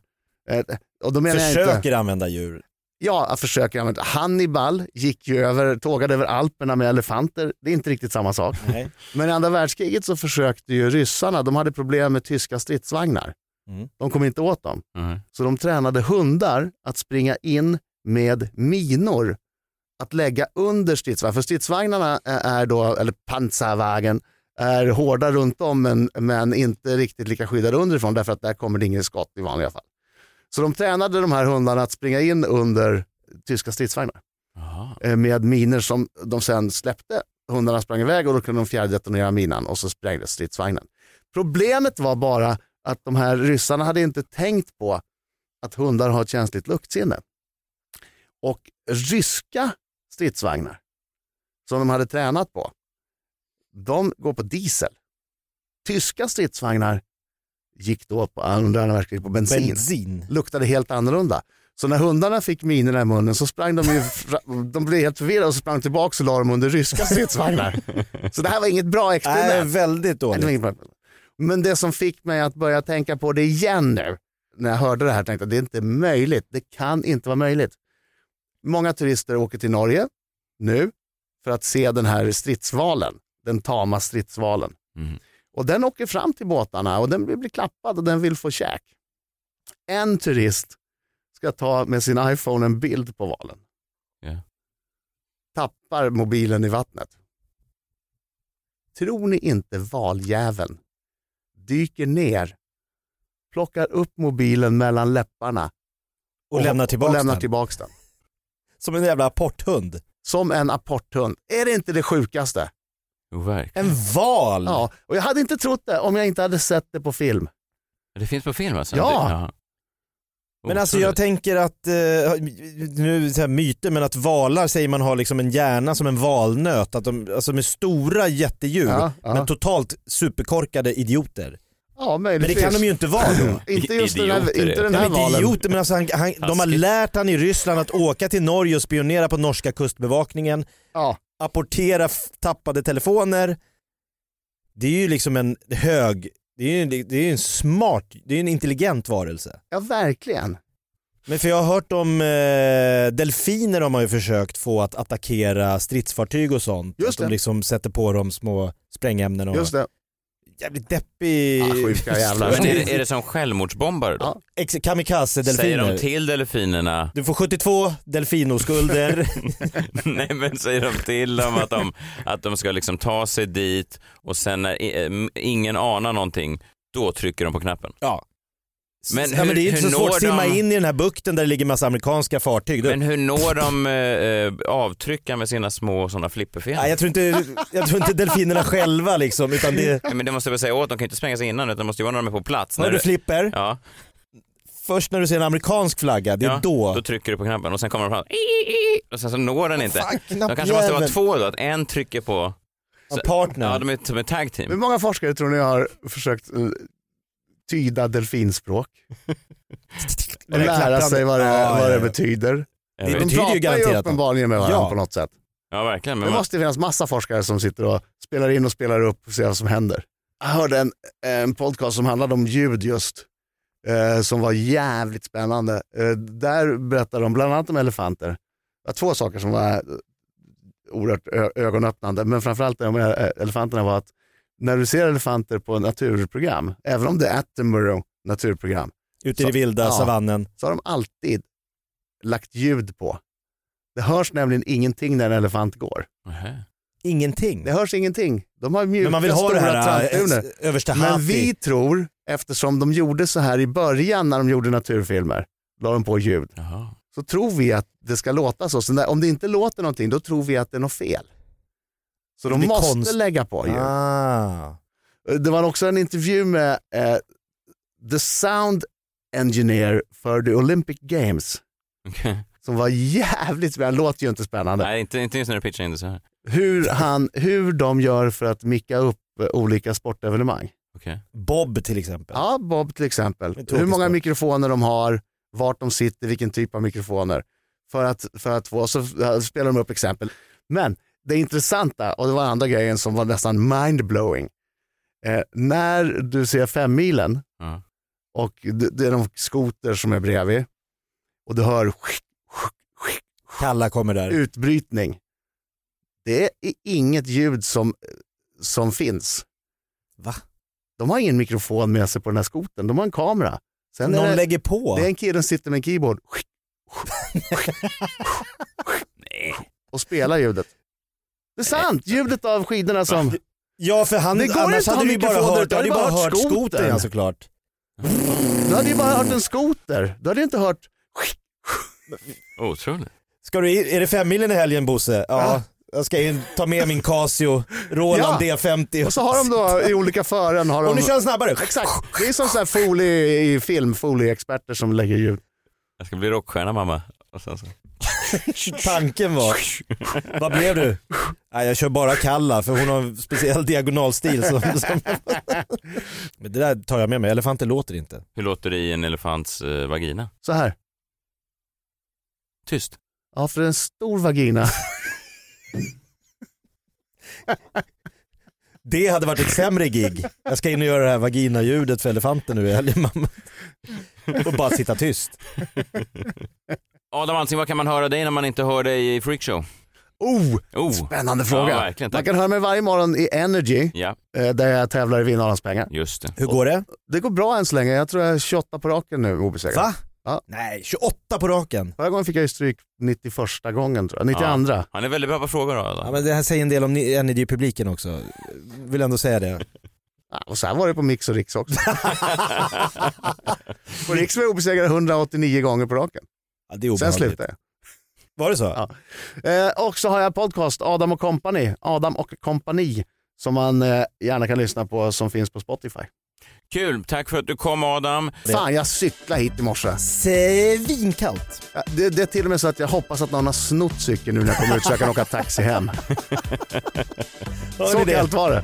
Eh, Och då menar jag inte... Försöker använda djur. Ja, jag försöker använda. Hannibal gick ju över, tågade över Alperna med elefanter. Det är inte riktigt samma sak. Nej. Men i andra världskriget så försökte ju ryssarna, de hade problem med tyska stridsvagnar. Mm. De kom inte åt dem. Mm. Så de tränade hundar att springa in med minor. Att lägga under stridsvagnar. För stridsvagnarna är då, eller pansarwagen, är hårda runt om men, men inte riktigt lika skyddade underifrån därför att där kommer det ingen skott i vanliga fall. Så de tränade de här hundarna att springa in under tyska stridsvagnar Jaha. eh, med miner som de sen släppte. Hundarna sprang iväg och då kunde de fjärrdetonera minan och så sprängdes stridsvagnen. Problemet var bara att de här ryssarna hade inte tänkt på att hundar har ett känsligt luktsinne. Och ryska stridsvagnar som de hade tränat på, de går på diesel. Tyska stridsvagnar gick då på, under andra på bensin. Bensin. Luktade helt annorlunda. Så när hundarna fick minorna i munnen så sprang de ju, de blev helt förvirrade och så sprang tillbaka och la dem under ryska stridsvagnar. Så det här var inget bra experiment. väldigt Nej, var dåligt. Men det som fick mig att börja tänka på det igen nu, när jag hörde det här tänkte jag det är inte möjligt, det kan inte vara möjligt. Många turister åker till Norge nu för att se den här stridsvalen, den tama stridsvalen. Mm. Och den åker fram till båtarna och den vill bli klappad och den vill få käk. En turist ska ta med sin iPhone en bild på valen. Ja. Tappar mobilen i vattnet. Tror ni inte valjäveln dyker ner, plockar upp mobilen mellan läpparna Och lämnar tillbaka och lämnar den. tillbaks den. Som en jävla apporthund. Som en apporthund. Är det inte det sjukaste? Verkligen. En val! Ja, och jag hade inte trott det om jag inte hade sett det på film. Det finns på film alltså? Ja. Men alltså jag tänker att, eh, nu så här myter, men att valar säger man har liksom en hjärna som en valnöt. Att de, alltså med stora jättedjur, Ja, ja. men totalt superkorkade idioter. Ja, Men möjligtvis. det kan de ju inte vara då. Inte just den här, Idioter, inte den här men valen. idioter, men alltså han, han, de har lärt han i Ryssland att åka till Norge och spionera på norska kustbevakningen, Ja, apportera tappade telefoner. Det är ju liksom en hög, det är ju det är en smart, det är en intelligent varelse. ja, verkligen. Men för jag har hört om eh, delfiner de har ju försökt få att attackera stridsfartyg och sånt. Just att de det. liksom sätter på dem små sprängämnen och Just det. Jävligt deppig... Ja, sjuka jävlar. Men är, det- är det som självmordsbombare då? Ja. Ex- Säger Kamikaze-delfiner. de till delfinerna, Du får 72 delfinoskulder. nej men säger de till dem att de, att de ska liksom ta sig dit och sen när eh, ingen anar någonting, då trycker de på knappen? ja. Men ja, men det är inte hur så svårt att simma de- in i den här bukten där det ligger massa amerikanska fartyg. Du, Men hur når de eh, avtryckaren med sina små sådana flipperfel? nej, jag, tror inte, jag tror inte delfinerna själva liksom, utan det... Nej, men det måste jag väl säga åt, de kan inte spränga sig innan utan det måste ju vara när de är på plats. När du flipper? Ja, Först när du ser en amerikansk flagga, det är ja, då. då trycker du på knappen och sen kommer de fram och sen så når den inte. Fan, De kanske måste vara två då, att en trycker på... Ja, partner. Ja, de är som ett tag Hur team. många forskare tror ni har försökt eh, tyda delfinspråk? Och Det lära sig vad det, Ja, vad det ja. betyder. Det. De betyder ju pratar ju garanterat uppenbarligen med varandra Ja. på något sätt. Ja, verkligen. Men Det man- måste finnas massa forskare som sitter och spelar in och spelar upp och ser vad som händer. Jag hörde en, en podcast som handlade om ljud just, eh, som var jävligt spännande. Eh, där berättade de bland annat om elefanter. Det var två saker som var eh, oerhört ögonöppnande, men framförallt de här eh, elefanterna var att när du ser elefanter på naturprogram, även om det är Attenborough naturprogram, Ute i det Så- vilda ja. savannen. så har de alltid lagt ljud på. Det hörs nämligen ingenting när en elefant går. Nähä. Ingenting. Det hörs ingenting. De har mjuka Men man vill ha det här äh, översta Men vi tror, eftersom de gjorde så här i början när de gjorde naturfilmer, la de på ljud, Jaha. så tror vi att det ska låta så. så när, om det inte låter någonting, då tror vi att det är något fel. Så de måste konst- lägga på ljud. Ah. Det var också en intervju med eh, the sound engineer för the Olympic Games, Okej. som var jävligt spännande, låter ju inte spännande. Nej, inte, inte just när du pitchar in det så här. Hur, han, hur de gör för att micka upp eh, olika sportevenemang. Okej. Bob till exempel. Ja, Bob till exempel. Hur många sport. mikrofoner de har, vart de sitter, vilken typ av mikrofoner. För att, för att få, så eh, spelar de upp exempel. Men det intressanta, och det var andra grejen som var nästan mindblowing. Eh, när du ser femmilen Ja. och det, är en skoter som är bredvid och du hör Kalla kommer där. utbrytning. Det är inget ljud som, som finns. Va? De har ingen mikrofon med sig på den här skotern, de har en kamera. Sen Någon det, lägger på. det är en kille som sitter med en keyboard och spelar ljudet. Det är sant, ljudet av skidorna som... Ja för han, Det går annars hade ha vi bara hört, du hade bara hört hört skotern ja, såklart. Du hade ju bara hört en skoter, du hade inte hört... Otroligt. Ska du, är det femmilen i helgen Bosse? Ja. Jag ska in, ta med min Casio, Roland Ja. D50. Och så har de då i olika fören... Har de... Och nu kör han snabbare. Exakt, det är som så här folie i film, folieexperter som lägger ljud. Jag ska bli rockstjärna mamma. Och sen så. Tanken var, vad blev du? Nej, jag kör bara Kalla för hon har en speciell diagonalstil. Som, som... Men det där tar jag med mig, elefanter låter inte. Hur låter det i en elefants eh, vagina? Så här. Tyst. Ja, för en stor vagina. Det hade varit ett sämre gig. Jag ska in och göra det här vagina-ljudet för elefanten nu i helgen mamma. Och bara sitta tyst. Adam Alsing, vad kan man höra dig när man inte hör dig i Freakshow? Oh, Oh. spännande fråga. Ja, verkligen. Man kan höra mig varje morgon i Energy, Ja, eh, där jag tävlar i Vinnarnas pengar. just det. Hur går det? Det går bra än så länge, jag tror jag är 28 på raken nu obesegrad. Va? Ja. Nej, 28 på raken. Förra gången fick jag ju stryk 91 gången tror jag, 92. Ja. Han är väldigt bra på frågor då. Ja, men det här säger en del om Energy-publiken också. Vill ändå säga det. Ja, och så här var det på Mix och Riks också. på Riks var jag obesegrad 189 gånger på raken. Ja, det är Sen slutade jag. Var det så? Ja. Eh, och så har jag podcast Adam och Company, Adam och Company, som man eh, gärna kan lyssna på som finns på Spotify. Kul, tack för att du kom Adam. Fan, jag cyklade hit i morse. Svinkallt. Ja, Det, det är till och med så att jag hoppas att någon har snott cykeln nu när jag kommer ut så jag kan åka taxi hem. Hör Så det? kallt var det.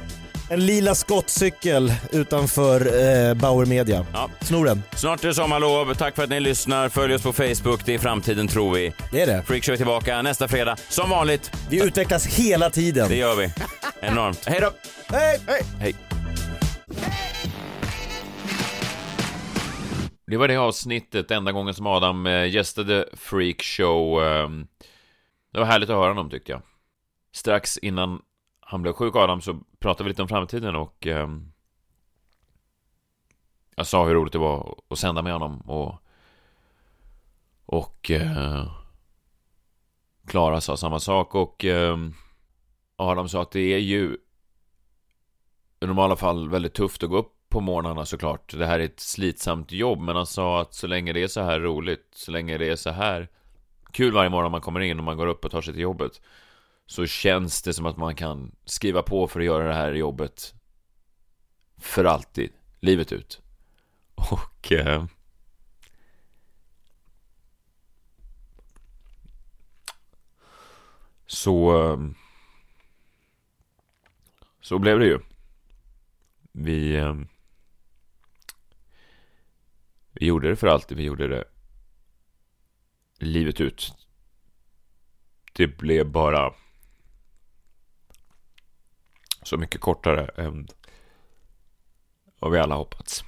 En lila skottcykel utanför eh, Bauer Media. Ja. Snor den. Snart är det sommarlov. Tack för att ni lyssnar. Följ oss på Facebook. Det är framtiden tror vi. Det är det. Freakshow är tillbaka nästa fredag. Som vanligt. Vi utvecklas hela tiden. Det gör vi. Enormt. Hej då! Hej! Hej! Hej. Det var det avsnittet, enda gången som Adam eh, gästade Freak Show. ehm, Det var härligt att höra honom tyckte jag. Strax innan han blev sjuk, Adam, så pratade vi lite om framtiden och eh, jag sa hur roligt det var att sända med honom och och eh, Klara sa samma sak och eh, Adam sa att det är ju i normala fall väldigt tufft att gå upp på morgnarna såklart. Det här är ett slitsamt jobb, men han sa att så länge det är så här roligt, så länge det är så här kul varje morgon man kommer in och man går upp och tar sig till jobbet, så känns det som att man kan skriva på för att göra det här jobbet för alltid, livet ut. Och... Eh, så... eh, Så blev det ju. Vi... eh, Vi gjorde det för alltid, vi gjorde det livet ut. Det blev bara så mycket kortare än vad vi alla hoppats.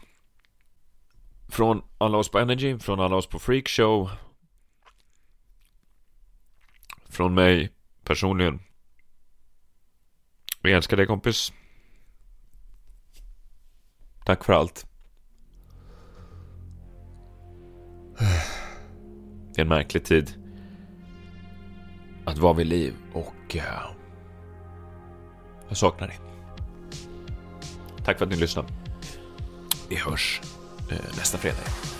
Från alla oss på Energy, från alla oss på Freak Show. Från mig personligen. Vi älskar dig kompis. Tack för allt. Det är en märklig tid. Att vara vid liv och... Eh, jag saknar dig. Tack för att ni lyssnade. Vi hörs eh, nästa fredag.